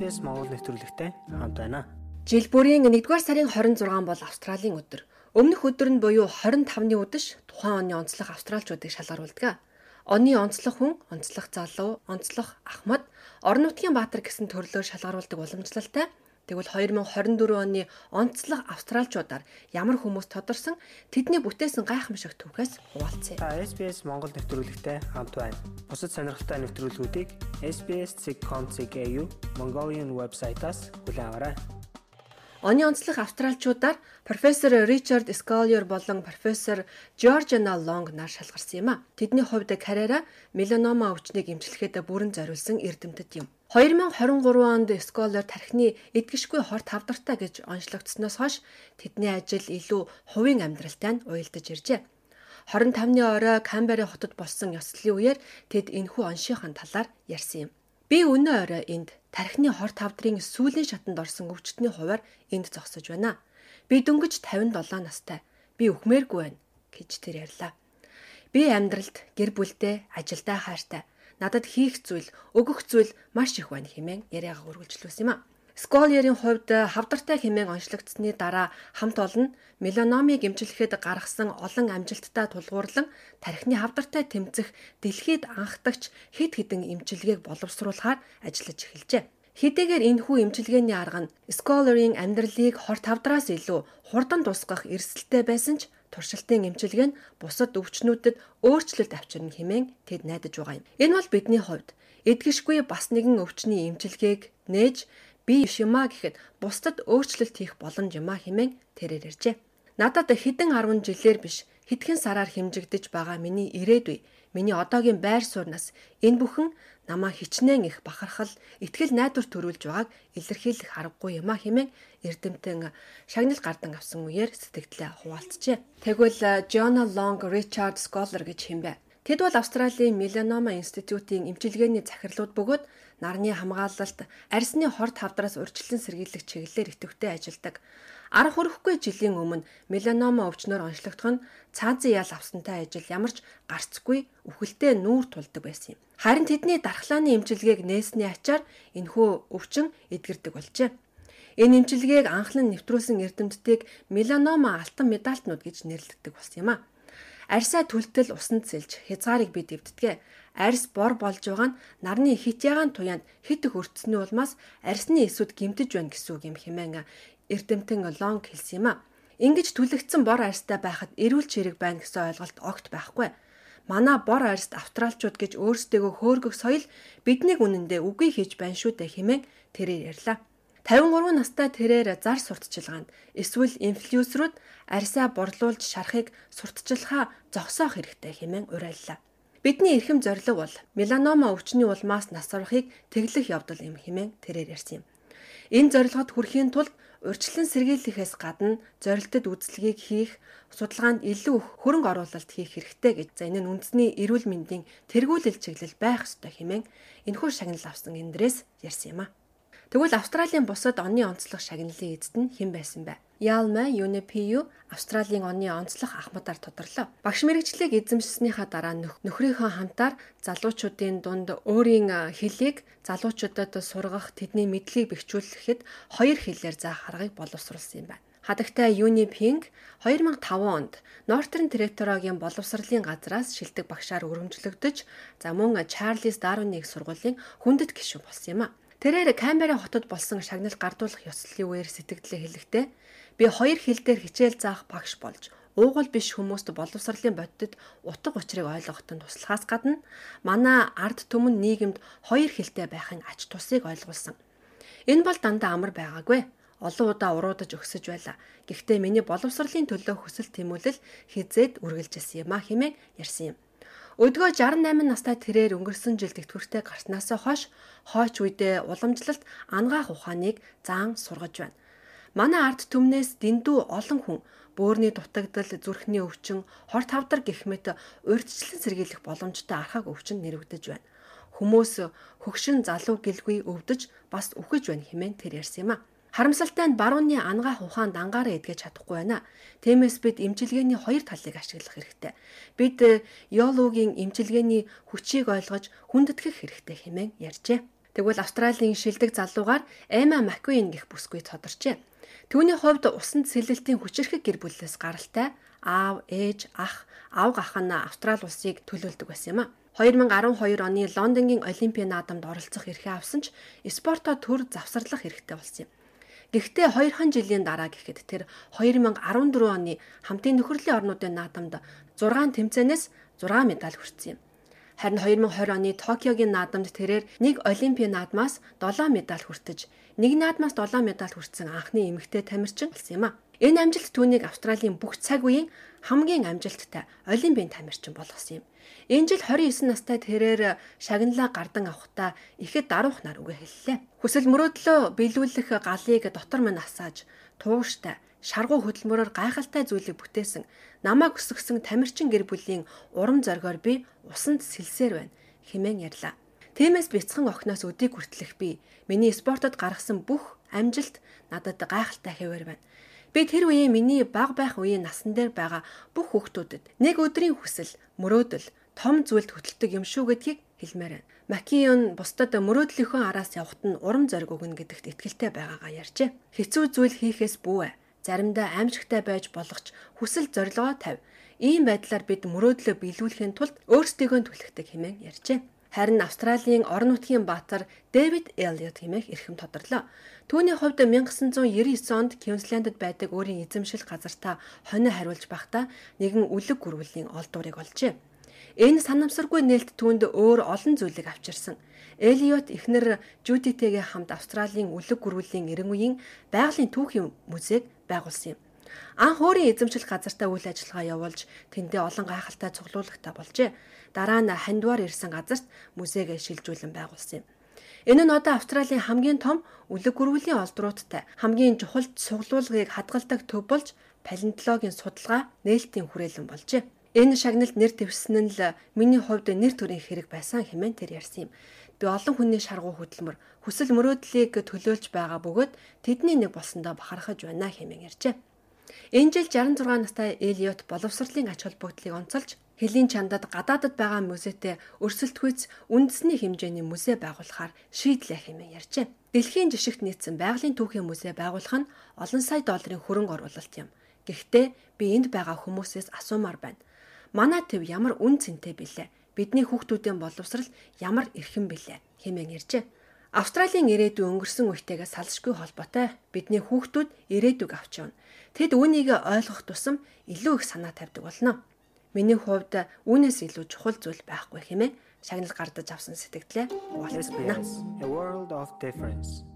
SBS Монгол нэвтрүүлэгтэй хамт байна.
Жил бүрийн 1-р сарын 26 бол Австралийн өдөр. Өмнөх өдөр нь буюу 25-ны үдэш тухайн оны онцлог австралчуудыг шалгаруулдаг. Оны онцлог хүн, онцлог залуу, онцлог ахмад, орон нутгийн баатар гэсэн төрлөөр шалгаруулдаг уламжлалтай. Тэгвэл 2024 оны онцлог австралчуудаар ямар хүмүүс тодорсон тэдний бүтээсэн гайхамшиг түүхээс хуваалцъя.
Та SBS Монгол нэвтрүүлэгтэй хамт байна. Бусад сонирхолтой нэвтрүүлгүүдийг SBS.com.cg Mongolian вебсайтаас хүлээн аваарай.
Оны онцлог австралчуудаар профессор Ричард Сколиер болон профессор Жоржина Лонг нар шалгарсан юм а. Тэдний хувьд карьераа меланома өвчнийг эмчлэхэд бүрэн зориулсан эрдэмтэд юм. 2023 онд Сколиер тархины эдгэшгүй хорт хавдартай гэж онцлогдсноос хойш тэдний ажил илүү хувийн амьдралтай нь уялдаж иржээ. 25-ны орой Камбери хотод болсон ёслолын үеэр тэд энэхүү оншийнхын талаар ярьсан юм. Би өнөө орой энд тархины хорт хавдрын сүүлийн шатанд орсон өвчтний хуваар энд зогсож байна. Би дөнгөж 57 настай. Би өхмээргүй байна гэж тэр ярьлаа. Би амьдралд гэр бүлдээ, ажилдаа хайртай. Надад хийх зүйл, өгөх зүйл маш их байна хэмээн яриагаа үргэлжлүүлсэн юм а. Сколиерийн хувьд хавдартай хэмээн онцлогдсны дараа хамт олон меланомыг эмчлэхэд гаргасан олон амжилттай тулгуурлан тархины хавдартай тэмцэх дэлхийд анхдагч хэд хэдэн эмчилгээг боловсруулахаар ажиллаж эхэлжээ. Хэдийгээр энэхүү эмчилгээний арга нь Сколиерийн амьдралыг хорт хавдраас илүү хурдан тусгах эрсдэлтэй байсан ч туршилтын эмчилгээ нь бусад өвчнүүдэд өөрчлөлт авчирна хэмээн тэд найдаж байгаа юм. Энэ бол бидний хувьд эдгэшгүй бас нэгэн өвчний эмчилгээг нээж би биш юмаа гэхэд бусдад өөрчлөлт хийх боломж юмаа хэмээн тэрээр иржээ. Надад хэдэн 10 жилээр биш хэдхэн сараар хэмжигдэж байгаа миний ирээдүй, миний одоогийн байр сууриас энэ бүхэн намаа хичнээн их бахархал, ихтгэл найдвар төрүүлж байгааг илэрхийлэх аргагүй юмаа хэмээн эрдэмтэн шагнал гардан авсан үеэр сэтгэлдээ хуваалцжээ. Тэгвэл Жона Лонг Ричард Сколер гэж хэмбэ. Тэд бол Австралийн Меланома институтийн эмчилгээний захирлууд бөгөөд нарны хамгаалалт, арьсны хорт хавдраас урьдчилан сэргийлэх чиглэлээр идэвхтэй ажилладаг. Арга хүрэхгүй жилийн өмнө меланома өвчнөр онцлогдох нь цаазын ял авсантай ажил ямарч гарцгүй үхэлтэй нүүр тулдаг байсан юм. Харин тэдний дархлааны эмчилгээг нээсний ачаар энэхүү өвчин эдгэрдэг болжээ. Энэ эмчилгээг анхлан нэвтрүүлсэн эрдэмтдийг меланома алтан медальтнууд гэж нэрлэдэг болсон юм а. Арьсаа түлтэл усанд сэлж хязгаарыг би дэвддэгэ. Арьс бор болж байгаа нь нарны хит ягаан туяанд хит их өртсөний улмаас арьсны эсүүд гимтэж байна гэсэн үг юм хэмээн эрдэмтэн Лонг хэлсэн юм а. Ингиж түлэгдсэн бор арьстай байхад эрүүл чирэг байна гэсэн ойлголт огт байхгүй. Манай бор арьст австралчууд гэж өөрсдөө хөөргөх соёл биднийг үнэндээ үгүй хийж байна шүү дээ хэмээн тэрээр ярьлаа. 53 настай тэрээр зар сурталчилгаанд эсвэл инфлюенсерүүд арьсаа борлуулж шарахыг сурталчилхаа зогсоох хэрэгтэй хэмээн уриаллаа. Бидний эрхэм зорилго бол меланома өвчний улмаас нас орохыг тэглэх явдал юм хэмээн тэрээр ярьсан юм. Энэ зорилгод хүрэхийн тулд урьдчилан сэргийлэхээс гадна зорилтод үйлчлэгийг хийх, судалгаанд илүү их хөрөнгө оруулалт хийх хэрэгтэй гэж за энэ нь үндэсний эрүүл мэндийн тэргүүлэл чиглэл байх ёстой хэмээн энэхүү шагнал авсан эндрээс ярьсан юм а. Тэгвэл Австралийн бусад оны онцлог шагналын эзэд нь хэн байсан бэ? Ялма UNPU Австралийн оны онцлог ахмадаар тодорлоо. Багш мэрэгчлийг эзэмшснийхаа дараа нөхрийнхөө хамтаар залуучуудын дунд өөрийн хэлийг залуучуудад сургах, тэдний мэдлэгийг бэхжүүлэхэд хоёр хэлээр заах аргыг боловсруулсан юм байна. Хадагтай Пинг 2005 онд Northern Territory-гийн боловсролын газраас шилдэг багшаар өргөмжлөгдөж, за мөн Чарльз Дарвиныг сургуулийн хүндэт гишүүн болсон юм а. Тэрээр Камбера хотод болсон шагнал гардуулах ёслолын үеэр сэтгэлдээ хэлэхдээ би хоёр хил дээр хичээл заах багш болж уугуул биш хүмүүст боловсролын бодитод утга учирыг ойлгоход нь туслахаас гадна манай ард түмэн нийгэмд хоёр хилтэй байхын ач тусыг ойлгуулсан. Энэ бол дандаа амар байгаагүй. Олон удаа уруудаж өгсөж байла. Гэхдээ миний боловсролын төлөө хүсэл тэмүүлэл хизээд үргэлжилсэн юм а хэмээн ярьсан юм. Өдгөө 68 настай тэрээр өнгөрсөн жил тэтгэвртэй гарснаас хойш хойч үедээ уламжлалт ангаах ухааныг заан сургаж байна. Манай ард түмнээс дэндүү олон хүн бөөрийн дутагдал, зүрхний өвчин, хорт хавдар гэх мэт урьдчилан сэргийлэх боломжтой архаг өвчин нэрвэгдэж байна. Хүмүүс хөгшин залуу гэлгүй өвдөж бас үхэж байна хэмээн тэр ярьсан юм а. Харамсалтай нь барууны ангаах ухаанд ангаараа эдгэж чадахгүй байна. Тиймээс бид эмчилгээний хоёр талыг ашиглах хэрэгтэй. Бид э, Йолугийн эмчилгээний хүчийг ойлгож хүндэтгэх хэрэгтэй хэмээн ярьжээ. Тэгвэл Австралийн шилдэг залуугаар Эма Маквин гэх бүсгүй тодорчээ. Түүний хувьд усанд сэлэлтийн хүчирхэг гэр бүлээс гаралтай аав, ээж, ах, авга ах нь Австрали улсыг төлөөлдөг байсан юм а. 2012 оны Лондонгийн Олимпийн наадамд оролцох эрхээ авсан ч спортоо төр завсарлах хэрэгтэй болсон юм. Гэхдээ 2хан жилийн дараа гэхэд тэр 2014 оны хамтын нөхөрлийн орнуудын наадамд 6 тэмцээнээс 6 медаль хүртсэн юм. Харин 2020 оны Токиогийн наадамд тэрээр нэг Олимпийн наадмаас 7 медаль хүртэж, нэг наадмаас 7 медаль хүртсэн анхны эмэгтэй тамирчин болсон юм а. Энэ амжилт түүнийг Австралийн бүх цаг үеийн хамгийн амжилттай Олимпийн тамирчин болгосон юм. Энэ жил 29 настай тэрээр шагналаа гардан авахдаа ихэд даруух нар үгээ хэллээ. Хүсэл мөрөөдлөө биелүүлэх галыг дотор минь асааж, тууштай, шаргуу хөдөлмөрөөр гайхалтай зүйлийг бүтээсэн намайг өсгсөн тамирчин гэр бүлийн урам зоригоор би усанд сэлсээр байна хэмээн ярьлаа. Тиймээс бяцхан охноос өдийг хүртлэх би миний спортод гаргасан бүх амжилт надад гайхалтай хэвээр байна. Би тэр үеийн миний баг байх үеийн насан дээр байгаа бүх хүүхдүүдэд нэг өдрийн хүсэл, мөрөөдөл, том зүйлд хөтэлдэг юм шүү гэдгийг хэлмээр байна. Макион бусдад мөрөөдлийнхөө араас явхад нь урам зориг өгнө гэдэгт итгэлтэй байгаагаа ярьжээ. Хэцүү зүйл хийхээс бүү. Заримдаа аимшигтай байж болгоч хүсэл зорилгоо тавь. Ийм байдлаар бид мөрөөдлөө биелүүлэхийн тулд өөрсдийгөө түлхдэг хэмээн ярьжээ. Харин Австралийн орон нутгийн баатар Дэвид Эллиот хэмээх эрхэм тодорлоо. Түүний хувьд 1999 онд Квинслендд байдаг өөрийн эзэмшил газартаа хонио хариулж байхдаа нэгэн үлэг гүрвэлийн олдуурыг олжээ. Энэ санамсаргүй нээлт түүнд өөр олон зүйлийг авчирсан. Элиот эхнэр Жудитэйгээ хамт Австралийн үлэг гүрвэлийн эрен үеийн байгалийн түүхийн музейг байгуулсан юм. Анх өөрийн эзэмшил газартаа үйл ажиллагаа явуулж тэндээ олон гайхалтай цуглуулагтай болжээ. Дараа нь хандвар ирсэн газарт музейг шилжүүлэн байгуулсан юм. Энэ нь одоо Австралийн хамгийн том үлэг гүрвэлийн олдруудтай хамгийн чухал цуглуулгыг хадгалдаг төв болж палеонтологийн судалгаа нээлтийн хүрээлэн болжээ. Энэ шагналд нэр дэвсэн нь л миний хувьд нэр төрийн хэрэг байсан хэмээн тэр ярьсан юм. Би олон хүний шаргуу хөдөлмөр хүсэл мөрөөдлийг төлөөлж байгаа бөгөөд тэдний нэг болсондоо бахархаж байна хэмээн ярьжээ. Энэ жил 66 настай Элиот боловсролын ач холбогдлыг онцолж Хэлийн чандад гадаадд байгаа музейтэй өрсөлдөхүйц үндэсний хэмжээний музей байгуулахаар шийдлээ хэмээн ярьжээ. Дэлхийн жишгт нийцсэн байгалийн түүхийн музей байгуулах нь олон сая долларын хөрөнгө оруулалт юм. Гэхдээ би энд байгаа хүмүүсээс асуумаар байна Манай төв ямар үн цэнтэй билээ? Бидний хүүхдүүдийн боловсрал ямар эрхэм билээ? хэмээн ярьжээ. Австралийн ирээдүй өнгөрсөн үетэйгээ салшгүй холбоотой бидний хүүхдүүд ирээдүг авч явна. Тэд үүнийг ойлгох тусам илүү их санаа тавьдаг болно. Миний хувьд үүнээс илүү чухал зүйл байхгүй хэмээн шагнал гардаж авсан сэтгэлдээ хуваалцсан.
A world of difference.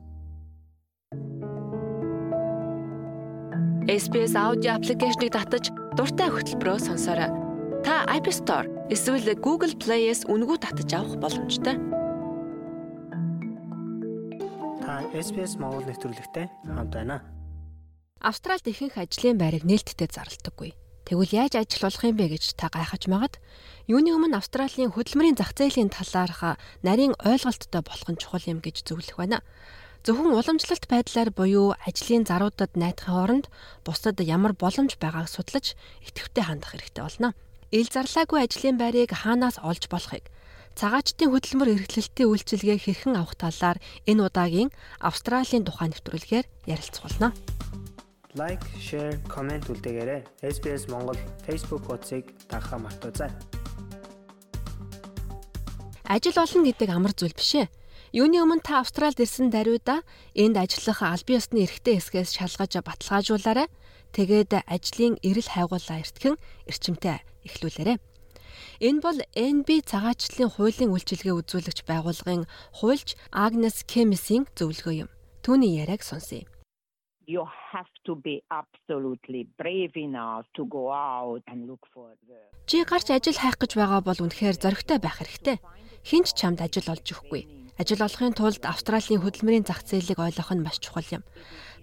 SPS аудио аппликейшнийг татаж дуртай хөтөлбөрөөр сонсоорой. Та App Store эсвэл Google Play-с үнэгүй татаж авах боломжтой.
Та SPS Монгол нэвтрүүлэгтэй хамт байна.
Австралид ихэнх ажлын байрыг нээлттэй зарлдаггүй. Тэгвэл яаж ажил болох юм бэ гэж та гайхаж магад. Юуны өмнө Австралийн хөдөлмөрийн зах зээлийн талаарх нарийн ойлголттой болох нь чухал юм гэж зөвлөх байна. Зөвхөн уламжлалт байдлаар буюу ажлын заруудад найдахын оронд бусдад ямар боломж байгааг судлаж идэвхтэй хандах хэрэгтэй болно ил зарлаагүй ажлын байрыг хаанаас олж болохыг цагаачтын хөдөлмөр эрхлэлтийн үйлчилгээ хэрхэн авах талаар энэ удаагийн Австралийн тухай нэвтрүүлгээр ярилцах болно.
Лайк, share, comment үлдээгээрэй. SBS Монгол Facebook хуудсыг дагахаа мартаоцай.
Ажил олон гэдэг амар зүйл биш ээ. Юуны өмнө та Австралид ирсэн даруйда энд ажиллах аль биесны эрхтэй хэсгээс шалгаж баталгаажуулаарай. Тэгээд ажлын эрэл хайгуулаа эртхэн эрчимтэй эхлүүлээрэй. Энэ бол NB цагаачлалын хуулийн үйлчилгээ үзүүлэгч байгууллагын хуульч Агнес Кемисийн зөвлөгөө юм. Түүний яриаг сонсъё.
You have to be absolutely brave enough to go out and look for work.
Чи гарч ажил хайх гэж байгаа бол үнэхээр зоригтой байх хэрэгтэй. Хинч чамд ажил олж өгөхгүй. Ажил олохын тулд Австралийн хөдөлмөрийн зах зээлийг ойлгох нь маш чухал юм.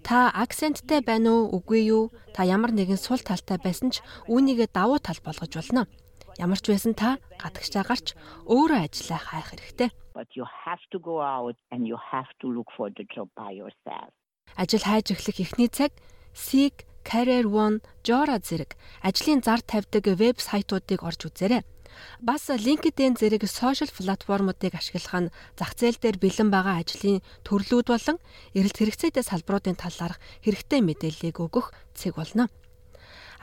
Та акценттэй байна уу, үгүй юу? Та ямар нэгэн сул талтай байсан ч үүнийгээ давуу тал болгож болно. Ямар ч байсан та гадагшаа гарч өөрөө ажиллаа хайх хэрэгтэй.
But you have to go out and you have to look for the job by yourself.
Ажил хайж эхлэх эхний цаг Seek, Career One, Jora зэрэг ажлын зар тавьдаг веб сайтуудыг орж үзээрэй.
Бас LinkedIn зэрэг сошиал платформуудыг ашиглах нь зах зээл дээр бэлэн байгаа ажлын төрлүүд болон эрэлт хэрэгцээтэй салбаруудын талаарх хэрэгтэй мэдээллийг өгөх цэг болно.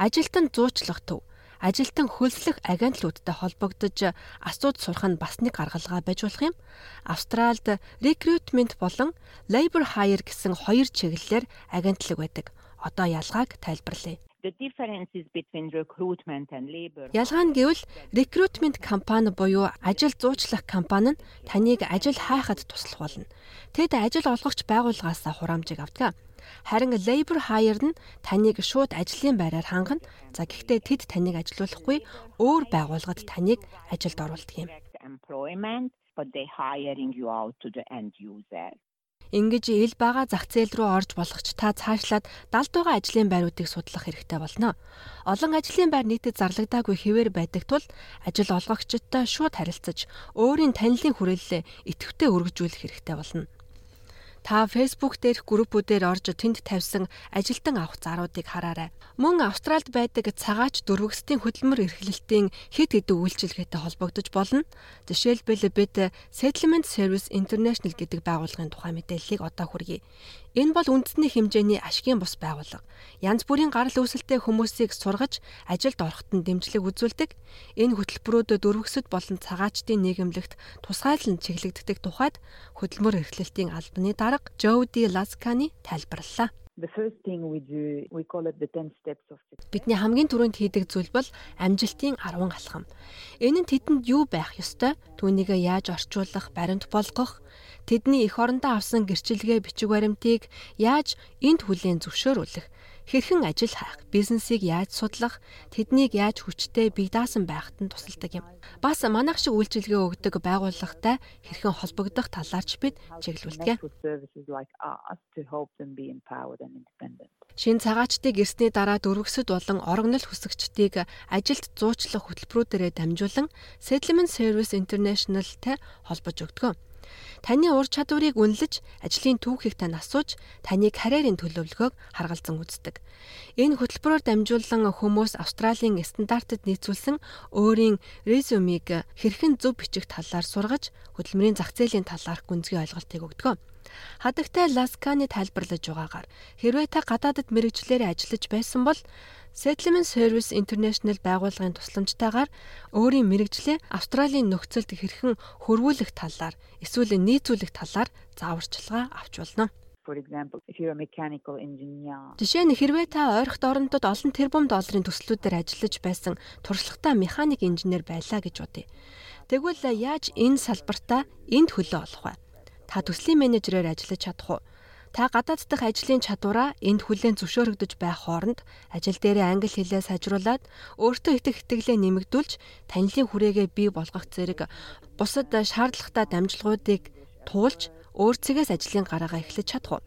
Ажилтан зуучлах төв ажилтан хөлслөх агентлуудтай холбогдож асууд сурах нь бас нэг гаргалгаа байж болох юм. Австралид recruitment болон labor hire гэсэн хоёр чиглэлээр агентлаг байдаг. Одоо ялгааг тайлбарлая.
The differences between recruitment and labor.
Ялгаа нь гэвэл recruitment компани буюу ажил зуучлах компани нь таныг ажил хайхад туслах болно. Тэд ажил олгогч байгууллагаас хураамжийг авдаг. Харин labor hire нь таныг шууд ажлын байраар хангана. За гэхдээ тэд таныг ажилуулахгүй өөр байгууллагад таныг ажилд оруулдаг юм.
But they hiring you out to the end user.
Ингэж ил бага зах зээл рүү орж болох ч та цаашлаад далд байгаа ажлын байруудыг судлах хэрэгтэй болно. Олон ажлын байр нийтэд зарлагдаагүй хэвээр байдаг тул ажил олгогчдтой шууд харилцаж өөрийн танилын хүрээлэлээ идэвхтэй өргөжүүлэх хэрэгтэй болно. Та Facebook дээрх группүүдээр орж тэнд тавьсан ажилтан авах заруудыг хараарай. Мөн Австральд байдаг цагаач дөрвөстийн хөдөлмөр эрхлэлтийн хэд хэдэн үйлчилгээтэй холбогдож болно. Жишээлбэл бид Settlement Service International гэдэг байгууллагын тухай мэдээллийг одоо хүргэе. Энэ бол үндэсний хэмжээний ашигын бус байгууллага. Янз бүрийн гарал үүсэлтэй хүмүүсийг сургаж ажилд ороход нь дэмжлэг үзүүлдэг. Энэ хөтөлбөрүүд дөрвөсөд болон цагаачдын нийгэмлэгт тусгайлан чиглэгддэг тухайд хөдөлмөр эрхлэлтийн албаны дарга Жоуди Ласканы тайлбарллаа.
The first thing we do we call it the 10 steps of
Бидний хамгийн түрүүнд хийдэг зүйл бол амжилтын 10 алхам. Энэ нь тэдэнд юу байх ёстой? Түүнийг яаж орчуулах, баримт болгох, тэдний эх орондоо авсан гэрчилгээ бичиг баримтыг яаж энд хүлээн зөвшөөрүүлэх, хэрхэн ажил хайх, бизнесийг яаж судлах, тэднийг яаж хүчтэй бие даасан байхад нь тусалдаг юм. Бас манайх шиг үйлчилгээ өгдөг байгууллагатай хэрхэн холбогдох талаарч бид чиглүүлдэг. Шин цагаачдыг ирсний дараа дөрвөсөд болон орогнол хүсэгчдийг ажилд зуучлах хөтөлбөрүүдээрээ дамжуулан Settlement Service International-тай холбож өгдөг. Таны ур чадварыг үнэлж, ажлын түүхийг тань асууж, таныг карьерийн төлөвлөгөөг харгалзан үздэг. Энэ хөтөлбөрөөр дамжуулан хүмүүс Австралийн стандартад нийцүүлсэн өөрийн резюмиг хэрхэн зөв бичих талаар сургаж, хөдөлмөрийн зах зээлийн талаарх гүнзгий ойлголтыг өгдөг. Хадагтай Ласканы тайлбарлаж байгаагаар хэрвээ та гадаадд мэрэгчлэрээ ажиллаж байсан бол Settlement Service International байгууллагын тусламжтайгаар өөрийн мэрэгжлээ Австралийн нөхцөлд хэрхэн хөрвүүлэх талаар эсвэл нийцүүлэх талаар зааварчилгаа авч болно.
For example, if you're a mechanical engineer.
Жишээ нь хэрвээ та ойрхт орондод олон тэрбум долларын төслүүдээр ажиллаж байсан туршлагатай механик инженер байлаа гэж бодъё. Тэгвэл яаж энэ салбартаа энд хөлөө олох вэ? Та төслийн менежерээр ажиллаж чадах уу? Та гадаад дахь ажлын чадвараа энд хүлээн зөвшөөрөгдөж байх хооронд ажил дээрээ англи хэлээ сайжруулад өөртөө итгэх итгэлээ нэмэгдүүлж танилын хүрээгээ бий болгох зэрэг бусад шаардлагатай дамжлагуудыг туулж өөрсгөөс ажлын гараагаа эхлэж чадах уу?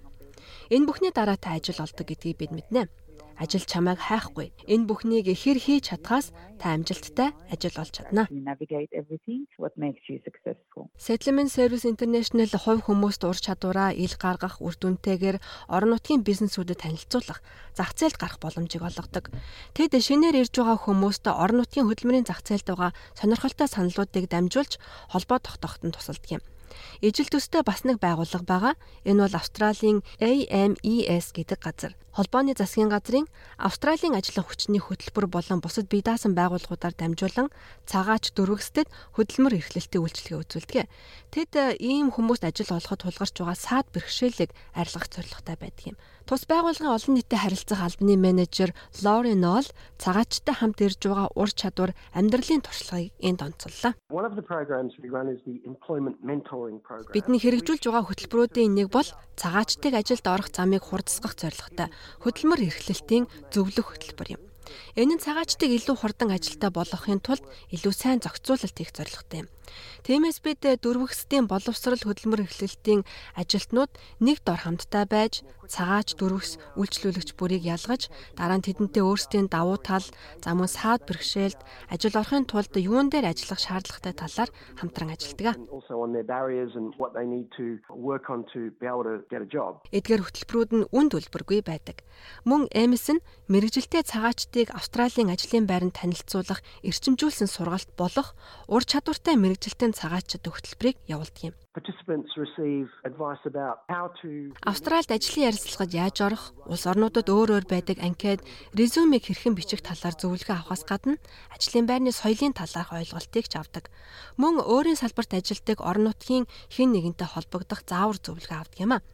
Энэ бүхний дараа та ажил олдог гэдгийг бид мэднэ ажил чамайг хайхгүй. Энэ бүхнийг хэр хийж чадхаас та амжилттай ажил олж чадна. Settlement Service International хувь хүмүүст ур чадвараа ил гаргах үр дүнтэйгээр орон нутгийн бизнесүүдэд танилцуулах, зах зээлд гарах боломжийг олгодог. Тэд шинээр ирж байгаа хүмүүст орон нутгийн хөдөлмөрийн зах зээлд байгаа сонирхолтой саналуудыг дамжуулж холбоо тогтооход нь тусалдаг юм. Ижил төстэй бас нэг байгууллага байгаа. Энэ бол Австралийн AMES гэдэг газар. Холбооны засгийн газрын Австралийн ажлын хүчний хөтөлбөр болон бусад бие даасан байгууллагуудаар дамжуулан цагаач дөрвөсдөд хөдөлмөр эрхлэлтийн үйлчилгээ үзүүлдэг. Тэд э, ийм хүмүүст ажил олоход тулгарч байгаа саад бэрхшээлийг арилгах зорилготой байдаг юм. Тус байгууллагын олон нийтэд харилцах албаны менежер Лори Нол цагаачтай хамт ирж байгаа ур чадвар амьдралын туршлагыг энд онцоллоо. Бидний хэрэгжүүлж байгаа хөтөлбөрүүдийн нэг бол цагаачтыг ажилд орох замыг хурдсгах зорилготой хөдөлмөр эрхлэлтийн зөвлөх хөтөлбөр юм. Энэ нь цагаачдыг илүү хурдан ажилдаа болгохын тулд илүү сайн зохицуулалт хийх зорилготой юм. Тиймээс бид дөрвөсдийн боловсрал хөдөлмөр эхлэлтийн ажилтнууд нэг дор хамтдаа байж цагаач дөрвөс үйлчлүүлэгч бүрийг ялгаж дараа нь тэдэнтэй өөрсдийн давуу тал, за мөн саад бэрхшээлд ажил орохын тулд юун дээр ажиллах шаардлагатай талаар хамтран ажилладаг. Эдгээр хөтөлбөрүүд нь үнд үлбэргүй байдаг. Мөн Эмис нь мэрэгжилтэй цагаачдыг Австралийн ажлын байранд танилцуулах эрчимжүүлсэн сургалт болох ур чадвартай мэрэгжилтийн цагаачд хөтөлбөрийг явуулдаг юм. Австральд ажлын ярилцлагад яаж орох, улс орнуудад өөр өөр байдаг анкет, резюмег хэрхэн бичих талаар зөвлөгөө авахаас гадна ажлын байрны соёлын талаарх ойлголтыг ч авдаг. Мөн өөрийн салбарт ажилладаг орон нутгийн хэн нэгэнтэй холбогдох заавар зөвлөгөө авдаг юм а.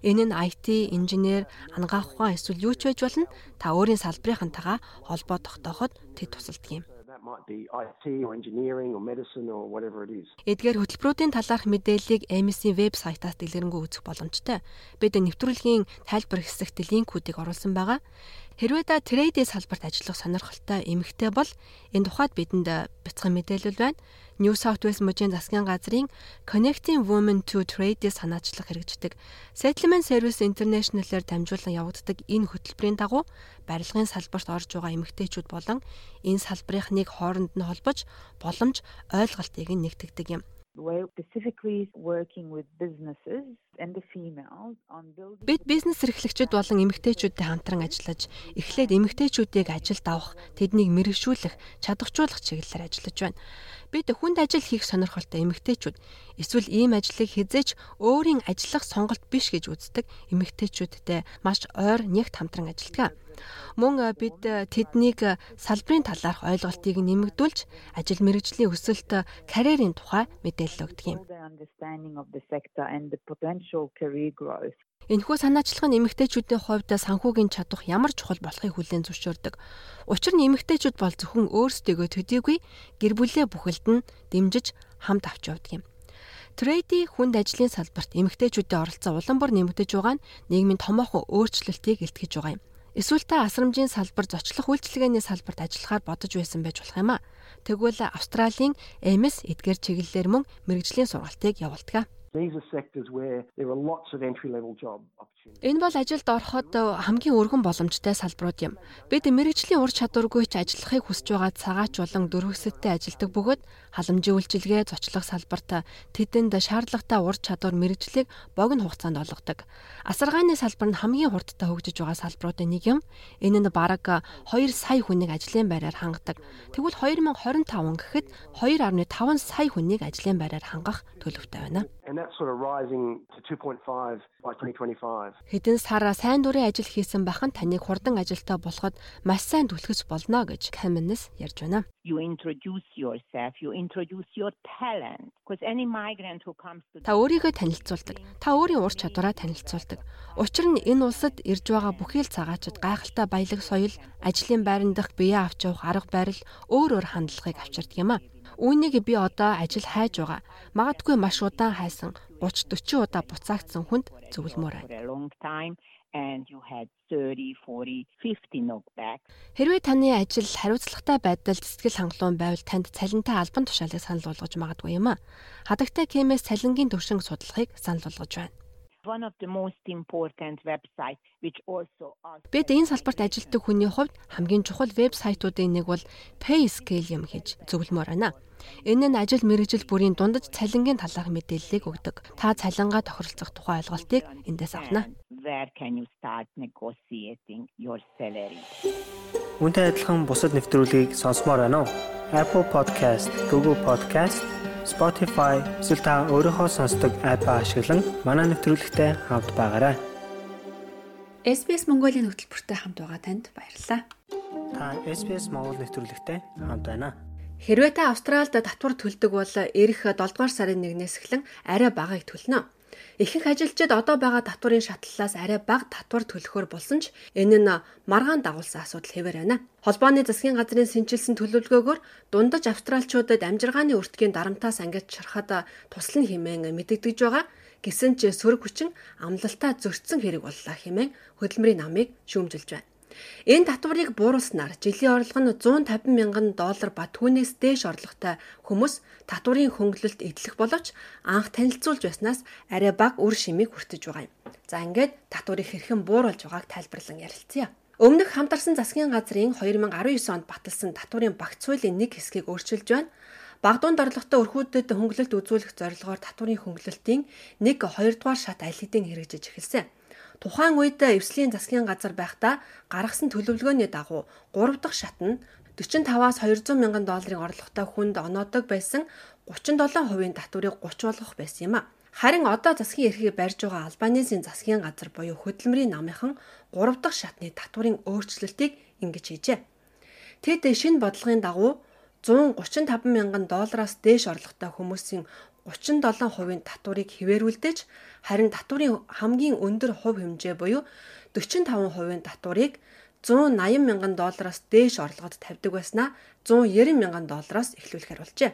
Энэ нь IT, инженер, анагаах ухаан эсвэл юу ч байж болно. Та өөрийн салбарынхантайгаа холбоо тогтооход тэд тусалдаг юм. Эдгээр höтөлбөрүүдийн талаарх мэдээллийг AMS-ийн вебсайтаас дэлгэрэнгүй үзэх боломжтой. Бид нэвтрүүлгийн тайлбар хэсэгт линкүүдийг оруулсан байгаа. Хэрвээ та трейдийн салбарт ажиллах сонирхолтой эмэгтэй бол энэ тухайд бидэнд бяцхан мэдээлэл байна. New South Wales мужийн засгийн газрын Connecting Women to Trade-ийг санаачлах хэрэгждэг. Settlement Service International-аар дамжуулан явагддаг энэ хөтөлбөрийн дагуу барилгын салбарт орж байгаа эмэгтэйчүүд болон энэ салбарынхныг хооронд нь холбож боломж ойлголтыг нэгтгэдэг юм.
We're specifically working with businesses and the females on building
Бид бизнес эрхлэгчид болон эмэгтэйчүүдтэй хамтран ажиллаж, эхлээд эмэгтэйчүүдийг ажилд авах, тэднийг мэрэгшүүлэх, чадахжуулах чиглэлээр ажиллаж байна. Бид хүнд ажил хийх сонирхолтой эмэгтэйчүүд эсвэл ийм ажлыг хизээч өөрийн ажиллах сонголт биш гэж үздэг эмэгтэйчүүдтэй маш ойр нэгт хамтран ажилладаг. Мөн бид тэднийг салбарын талаарх ойлголтыг нэмэгдүүлж ажил мэргэжлийн өсөлт карьерийн тухай мэдээлэл өгдөг юм. Энэхүү санаачлах нь эмэгтэйчүүдийн хувьд санхүүгийн чадвар ямар чухал болохыг хүлээн зөвшөөрдөг. Учир нь эмэгтэйчүүд бол зөвхөн өөрсдөө төдийгүй гэр бүлээ бүхэлд нь дэмжиж хамт авч явдаг юм. Трейди хүнд ажлын салбарт эмэгтэйчүүдийн оролцоо улам бүр нэмэгдэж байгаа нь нийгмийн томоохон өөрчлөлтийг илтгэж байгаа юм. Эсвэл та асрамжийн салбар зочлох үйлчилгээний салбарт ажиллахаар бодож байсан байж болох юм а. Тэгвэл Австралийн MS эдгээр чиглэлээр мөн мэрэгжлийн сургалтыг явуулдаг. Энэ бол ажилд ороход хамгийн өргөн боломжтой салбарууд юм. Бид мэрэгжлийн ур чадваргүй ч ажиллахыг хүсэж байгаа цагаач болон дөрвөсөдтэй ажилдаг бөгөөд халамжийн үйлчилгээ зочлох салбарт тэдэнд шаардлагатай ур чадвар мэрэгжлийг богино хугацаанд олгодог. Асаргааны салбар нь хамгийн хурдтай хөгжиж байгаа салбаруудын нэг юм. Энэ нь бараг 2 сая хүнийг ажлын байраар хангадаг. Тэгвэл 2025 гэхэд 2.5 сая хүнийг ажлын байраар хангах төлөвтэй байна. Хэдэн сар сайн дурын ажил хийсэн бахан таныг хурдан ажилтаа болоход маш сайн түлхэж болно гэж Каменес ярьж байна.
You introduce yourself, you introduce your talent because any migrant who comes to
Та өөрийгөө танилцуулдаг. Та өөрийн ур чадвараа танилцуулдаг. Учир нь энэ улсад ирж байгаа бүхий л цагаачд гайхалтай баялаг соёл, ажлын байран дах бие авч явах арга барил, өөр өөр хандлагыг авчирдаг юм а. Үүнийг би одоо ажил хайж байгаа. Магадгүй маш удаан хайсан 30 40 удаа буцаагдсан хүнд зөвлөмөр байна
and you had 30 40 50 knockback.
Хэрвээ таны ажил хариуцлагатай байдалд сэтгэл хангалуун байвал танд цалинтай албан тушаалыг санал болгож магадгүй юм а. Хадагтай кемээс цалингийн төвшинг судалгааг санал болгож байна
one of the most important websites which also
Бид энэ салбарт ажилладаг хүний хувьд хамгийн чухал вебсайтуудын нэг бол Payscale юм хийж зөвлөмөр байна. Энэ нь ажил мэргэжил бүрийн дундаж цалингийн талаарх мэдээллийг өгдөг. Та цалингаа тохиролцох тухай ойлголтыг эндээс авна.
Үүнтэй адилхан бусад нэвтрүүлгийг сонсомоор байна уу? Apple Podcast, Google Podcast Spotify эсвэл та өөрийнхөө сонсдог апп ашиглан манай нэвтрүүлэгтэй хавд байгаарай.
SBS Mongolia-ийн хөтөлбөртэй хамт байгаа танд баярлалаа.
Та SBS Монгол нэвтрүүлэгтэй хамт байна.
Хэрвээ та Австралид татвар төлдөг бол эх 7 дугаар сарын 1-ээс эхлэн арай багаыг төлнө. Ихэнх ажилчид одоо байгаа татварын шатлалаас арай бага татвар төлөхөөр болсон ч энэ нь маргаан дагуулсан асуудал хэвээр байна. Холбооны засгийн газрын сэнчилсэн төлөвлөгөөгөөр дундаж австралчуудад амжиргааны өртгийн дарамтаас ангиж чарахад туслан хэмээн мэдэгдэж байгаа. Гэсэн ч сөрөг хүчин амлалтаа зөрчсөн хэрэг боллоо хэмээн хөдөлмөрийн намыг шүүмжилж байна. Энэ татварыг бууруулснаар жилийн орлого нь 150 мянган доллар ба түүнээс дээш орлоготой хүмүүс татварын хөнгөлөлт эдлэх боловч анх танилцуулж байснаас арай бага үр шимийг хүртэж байгаа юм. За ингээд татварыг хэрхэн бууруулж байгааг тайлбарлан ярилцъя. Өмнөх хамтарсан засгийн газрын 2019 онд баталсан татварын багц хуулийн нэг хэсгийг өөрчилж байна. Багдуунд орлоготой өрхүүдэд хөнгөлөлт үзүүлэх зорилгоор татварын хөнгөлөлтийн нэг 2 дугаар шат аль хэдийн хэрэгжиж эхэлсэн. Тухайн үед эвслийн засгийн газар байхдаа гаргасан төлөвлөгөөний дагуу 3 дахь шат нь 45-аас 200 мянган долларын орлоготой хүнд оноодог байсан 37% татварыг 30 болгох байсан юм а. Харин одоо засгийн эрхийг барьж байгаа Албанизийн засгийн газар буюу хөдөлмөрийн намынхан 3 дахь шатны татварын өөрчлөлтийг ингэж хийжээ. Тэд шинэ бодлогын дагуу 135 мянган доллараас дээш орлоготой хүмүүсийн 37%-ийн татварыг хിവэрүүлдэж харин татварын хамгийн өндөр хувь хэмжээ буюу 45%-ийн татварыг 180 мянган доллараас дээш орлогод тавьдаг байснаа 190 мянган доллараас эхлүүлэхээр болжээ.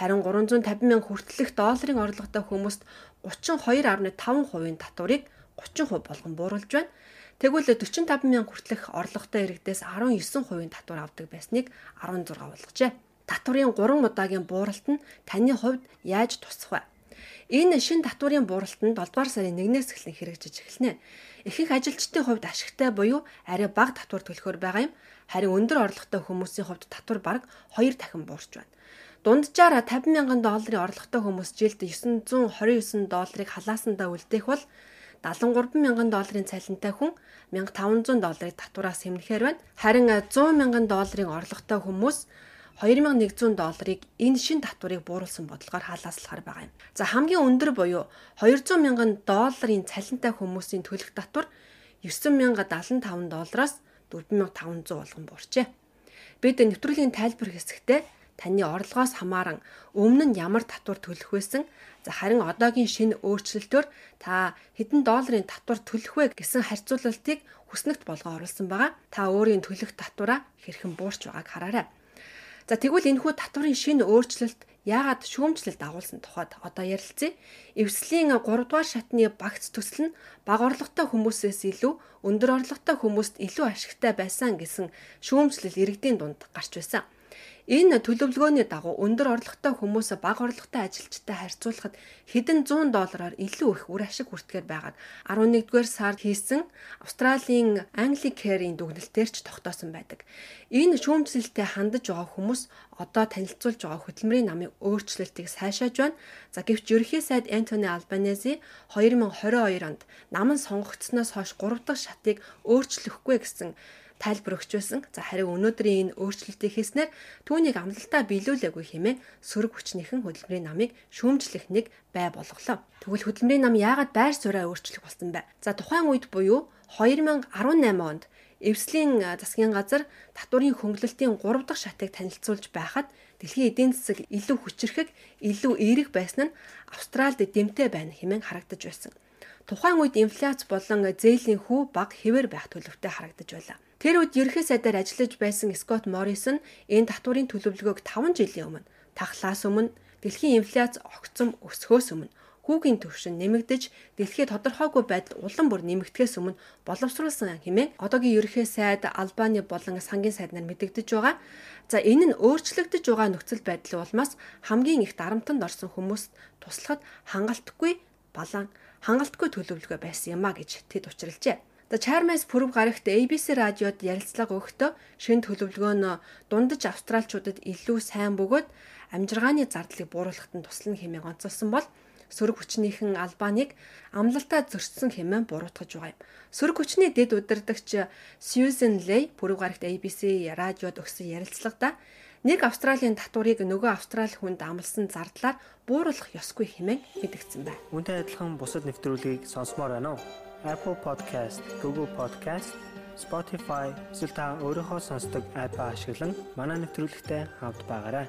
Харин 350 мянга хүртэлх долларын орлоготой хүмүүст 32.5%-ийн татварыг 30% болгон бууруулж байна. Тэгвэл 45 мянга хүртэлх орлоготой иргэдээс 19%-ийн татвар авдаг байсныг 16 болгожээ татварын 3 удаагийн бууралт нь таны хувьд яаж тусах вэ? Энэ шин татварын бууралтанд 7 дугаар сарын 1-ээс эхлэн хэрэгжиж эхэлнэ. Ихэнх ажилчдын хувьд ашигтай буюу арай бага татвар төлөхөр байгаа юм. Харин өндөр орлоготой хүмүүсийн хувьд татвар бараг 2 дахин буурч байна. Дунджаар 50 мянган долларын орлоготой хүмүүс жилд 929 долларыг халаасандаа үлдээх бол 73 мянган долларын цалинтай хүн 1500 долларыг татвараас хэмнэхээр байна. Харин 100 мянган долларын орлоготой хүмүүс 2100 долларыг энэ шин татварыг бууруулсан бодлогоор халааслахаар байгаа юм. За хамгийн өндөр буюу 200 мянган долларын цалинтай хүмүүсийн төлөх татвар 9075 доллараас 4500 болгон буурчээ. Бид нэвтрүүлгийн тайлбар хэсэгтээ таны орлогоос хамааран өмнө нь ямар татвар төлөх байсан за харин одоогийн шинэ өөрчлөлтөөр та хэдэн долларын татвар төлөх вэ гэсэн харьцуулалтыг хүснэгт болгоо оруулсан байгаа. Та өөрийн төлөх татвараа хэрхэн буурч байгааг хараарай. За тэгвэл энэхүү татварын шинэ өөрчлөлт яагаад шүүмжлэлд агуулсан тухайд одоо ярилцъя. Эвслийн 3 дугаар шатны багц төсөл нь бага орлоготой хүмүүсээс илүү өндөр орлоготой хүмүүст илүү ашигтай байсан гэсэн шүүмжлэл иргэдийн дунд гарч байсан. Энэ төлөвлөгөөний дагуу өндөр орлоготой хүмүүс бага орлоготой ажилчтай харьцуулахад хэдэн 100 доллараар илүү их үр ашиг хүртгээр байгааг 11-р сард хийсэн Австралийн Anglicare-ийн дүгнэлтээр ч тогтоосон байдаг. Энэ шүүмжлэлтэй хандаж байгаа хүмүүс одоо танилцуулж байгаа хөтөлмөрийн намын өөрчлөлтийг сайшааж байна. За гэвч ерөнхий сайд Антони Албанези 2022 онд нам нь сонгогдсноос хойш 3 дахь шатыг өөрчлөхгүй гэсэн тайлбар өгч байсан. За харин өнөөдрийн энэ өөрчлөлтийг хийснээр түүнийг амлалтаа биелүүлээгүй хэмээн сөрөг хүчнийхэн хөдөлмөрийн намыг шүүмжлэх нэг бай болголоо. Тэгвэл хөдөлмөрийн нам яагаад байр сууриа өөрчлөх болсон бэ? За тухайн үед буюу 2018 онд Эвслийн засгийн газар татварын хөнгөлөлтийн 3 дахь шатыг танилцуулж байхад дэлхийн эдийн засаг илүү хүчрэхэг, илүү эерэг байсан нь Австралид дэмтэй байна хэмээн харагдаж байсан. Тухайн үед инфляц болон зээлийн хүү баг хэвээр байх төлөвтэй харагдаж байлаа. Тэр үед ерөнхий сайдаар ажиллаж байсан Скот Моррисон энэ татварын төлөвлөгөөг 5 жилийн өмнө тахлаас өмнө дэлхийн инфляц огцом өсөхөөс өмнө хүүгийн төвшин нэмэгдэж дэлхийд тодорхойгүй байдал улам бүр нэмэгдэхээс өмнө боловсруулсан хэмээн одоогийн ерөнхий сайд Албаны болон сангийн сайд нар мэдэгдэж байгаа. За энэ нь өөрчлөгдөж байгаа нөхцөл байдлын улмаас хамгийн их дарамтанд орсон хүмүүст туслахад хангалтгүй балан хангалтгүй төлөвлөгөө байсан юм а гэж тэд учралжээ. За Чармас пүрэв гарагт ABC радиод ярилцлага өгөхдөө шинэ төлөвлөгөө нь дундаж австралчуудад илүү сайн бөгөөд амжиргааны зардлыг бууруулахад нь туслана хэмээн онцолсон бол сөрөг хүчнийхэн Албаныг амлалтаа зөрчсөн хэмээн буруутгаж байгаа юм. Сөрөг хүчний дэд удирдагч Susan Lay пүрэв гарагт ABC радиод өгсөн ярилцлагада нэг Австралийн татварыг нөгөө Австрали хүнд амлсан зардлаар бууруулах ёсгүй хэмээн мэдгдсэн байна.
Үүнтэй адилхан бусад нэвтрүүлгийг сонсомоор байна уу? Apple Podcast, Google Podcast, Spotify эсвэл та өөрийнхөө сонсдог апп ашиглан манай нэвтрүүлэгтэй хавд байгаарай.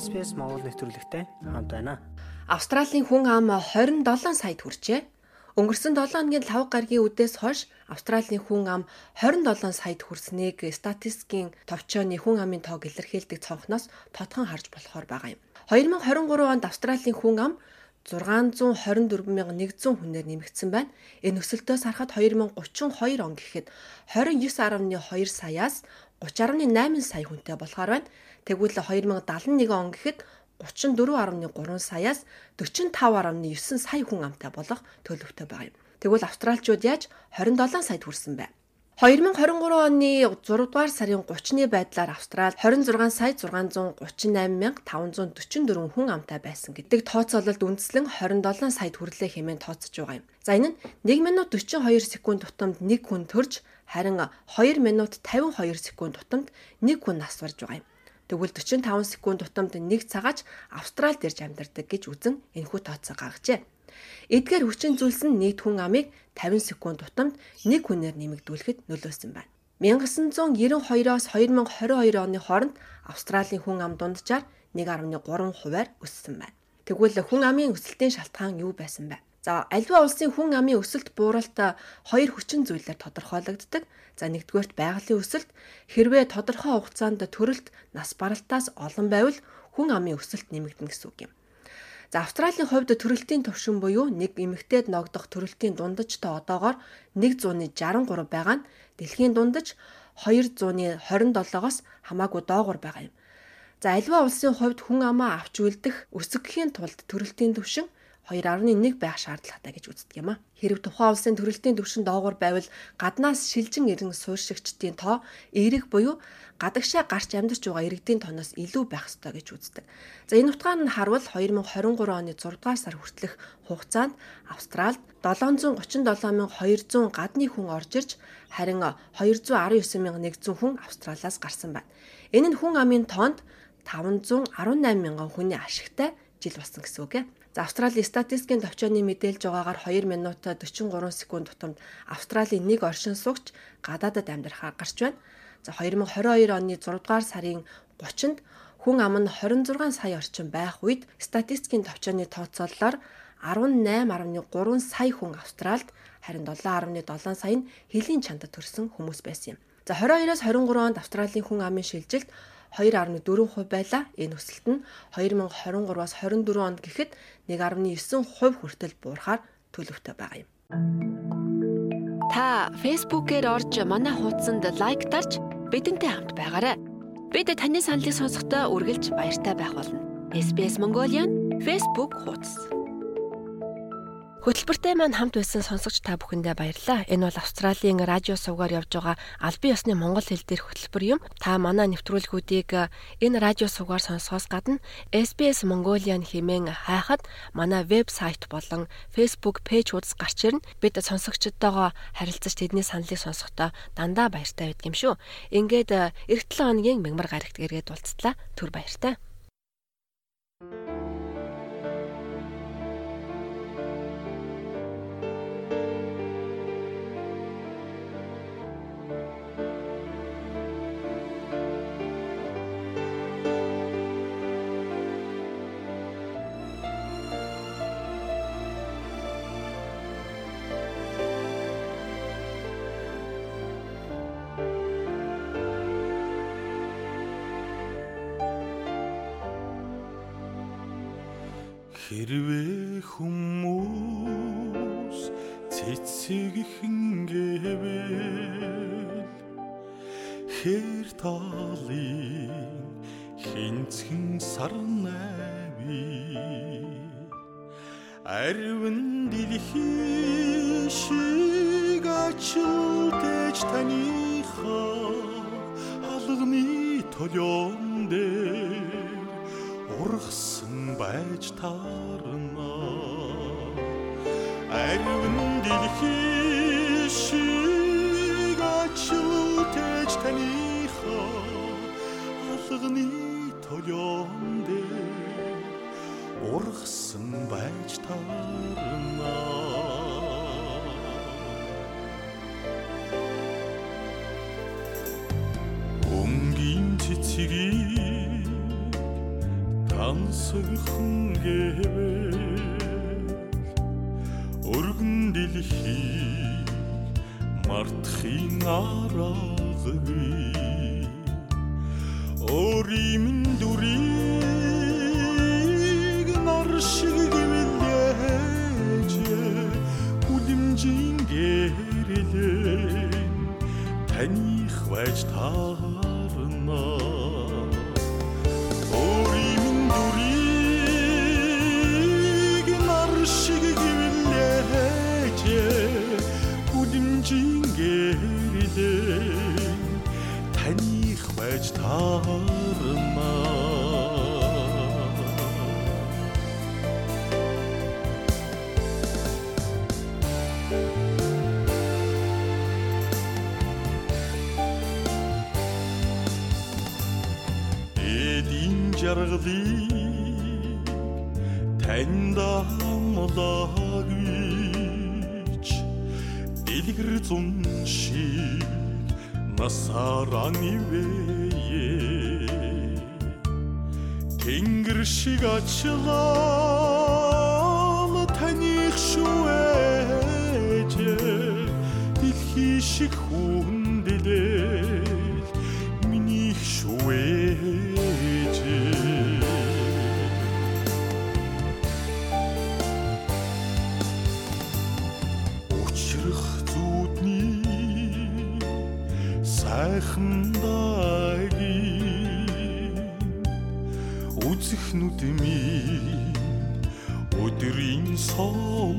SPS Монгол нэвтрүүлэгтэй хамт байна.
Австралийн хүн ам 27 саяд хүрчээ. Өнгөрсөн 7 хоногийн 5 гаргийн үдээс хойш Австралийн хүн ам 27 саяд хүрснийг статистикийн товчооны хүн амын тоог илэрхийлдэг цонхноос тодхон харж болохоор байгаа юм. 2023 онд Австралийн хүн ам 624,100 хүнээр нэмэгдсэн байна. Энэ өсөлтөөс харахад 2032 он гэхэд 29.2 саяас 30.8 сая хүнтэй болохоор байна. Тэгвэл 2071 он гэхэд 34.3 саяас 45.9 сая хүн амтай болох төлөвтэй байгаа юм. Тэгвэл австралчууд яаж 27 саяд хүрсэн бэ? 2023 оны 6 дугаар сарын 30-ны байдлаар Австрал 26 сая 638,544 хүн амтай байсан гэдэг тооцоололд үндэслэн 27 саяд хүрлээ хэмээн тооцож байгаа юм. За энэ нь 1 минут 42 секунд тутамд 1 хүн төрж харин 2 минут 52 секунд тутамд 1 хүн нас барж байгаа юм. Тэгвэл 45 секунд тутамд 1 цагаач Австралид ирж амьдардаг гэж үзэн энэхүү тооцоо гаргажээ. Эдгээр хүчин зүйлс нь нийт хүн амыг 50 секунд тутамд нэг хүнээр нэмэгдүүлэхэд нөлөөсөн байна. 1992-оос 2022 оны хооронд Австралийн хүн ам дунджаар 1.3 хувиар өссөн байна. Тэгвэл хүн амын өсөлтийн шалтгаан юу байсан бэ? За альва улсын хүн амын өсөлт бууралт хоёр хүчин зүйлээр тодорхойлогддог. За нэгдүгээрт байгалийн өсөлт хэрвээ тодорхой хугацаанд төрөлт нас баралтаас олон байвал хүн амын өсөлт нэмэгдэнэ гэсэн үг юм. За Австралийн хувьд төрөлтийн төвшин буюу нэг эмэгтэйд ногдох төрөлтийн дундажтай одоогоор 163 байгаа нь дэлхийн дундаж 227-оос хамаагүй доогуур байгаа юм. За альва улсын хувьд хүн амаа авч үлдэх өсөхийн тулд төрөлтийн төвшин 2.1 байх шаардлагатай гэж үздэг юм а. Хэрв тухайн улсын төрөлтийн түвшин доогуур байвал гаднаас шилжин ирэн суурьшигчдийн тоо эерэг буюу гадагшаа гарч амьдарч байгаа иргэдийн тооноос илүү байх ёстой гэж үздэг. За энэ утгаар нь харвал 2023 оны 6 дугаар сар хүртэлх хугацаанд Австралид 737,200 гадны хүн орж ирж харин 219,100 хүн Австралиас гарсан байна. Энэ нь хүн амын тоонд 518,000 хүний ашигтай жил болсон гэсэн үг ээ. За Австралийн статистикийн төвчөөний мэдээлж байгаагаар 2 минут 43 секунд тутамд Австралийн нэг оршин суугч гадаадад амьдрахаар гарч байна. За 2022 оны 6 дугаар сарын 30-нд хүн ам нь 26 сая орчим байх үед статистикийн төвчөөний тооцоололоор 18.3 сая хүн Австралид харин 7.7 сая нь хөлийн чандад төрсэн хүмүүс байсан юм. За 22-оос 23 онд Австралийн хүн амын шилжилт 2.4% байлаа. Энэ өсөлт нь 2023-аас 24 онд гэхэд 1.9% хүртэл буурахаар төлөвтэй байгаа юм.
Та Facebook-ээр орж манай хуудсанд лайк дарж бидэнтэй хамт байгаарай. Бид таны саналыг сонсохдоо үргэлж баяртай байх болно. SBS Mongolian Facebook хуудас Хөтөлбөртэй маань хамт байсан сонсогч та бүхэндээ баярлалаа. Энэ бол Австралийн радио сувгаар явж байгаа албан ёсны монгол хэл дээрх хөтөлбөр юм. Та манай нэвтрүүлгүүдийг энэ радио сувгаар сонсохоос гадна SBS Mongolian хэмээн хайхад манай вебсайт болон Facebook пэйж хуудас гарч ирнэ. Бид сонсогчдтойгоо харилцаж тэдний саналыг сонсохдоо дандаа баяртай байдаг юм шүү. Ингээд эх 7 хоногийн мэгмар гарагт эргээд уулзтлаа. Түр баяртай.
Хэрвээ хүмүүс цэцэг хингээвэл хэр талын хинцхэн сарнайви арвин дэлхий шиг ачилтэж таныхаа алганы толион дээр ургасан байж таарна. Арвин дэлхий шиг ачилтэж таныхаа алганы толион дээр ургасан байж таарна. Цэцгийг ансгхан гэвэл өргөн дэлхий мартахын аргагүй өөрийн дүрийг нар шиг гэвэлж хүлэмжийн гэрэлэн таних байж таарна байж таарна эдийн жаргалыг танд амлагч дэлгэр зун шиг насаран Тэнгэр шиг ачлал таних шүэж дэлхий шиг хүндлэл нүдмийн өдрийн солоо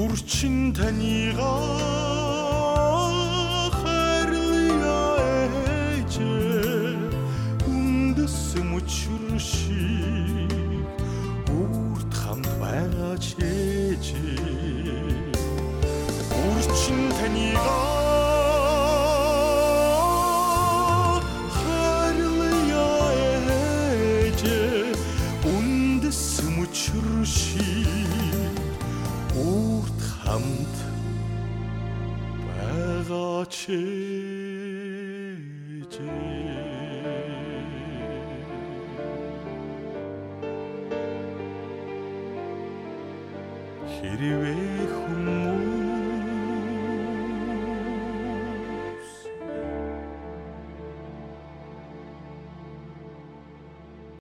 үрчин танигаа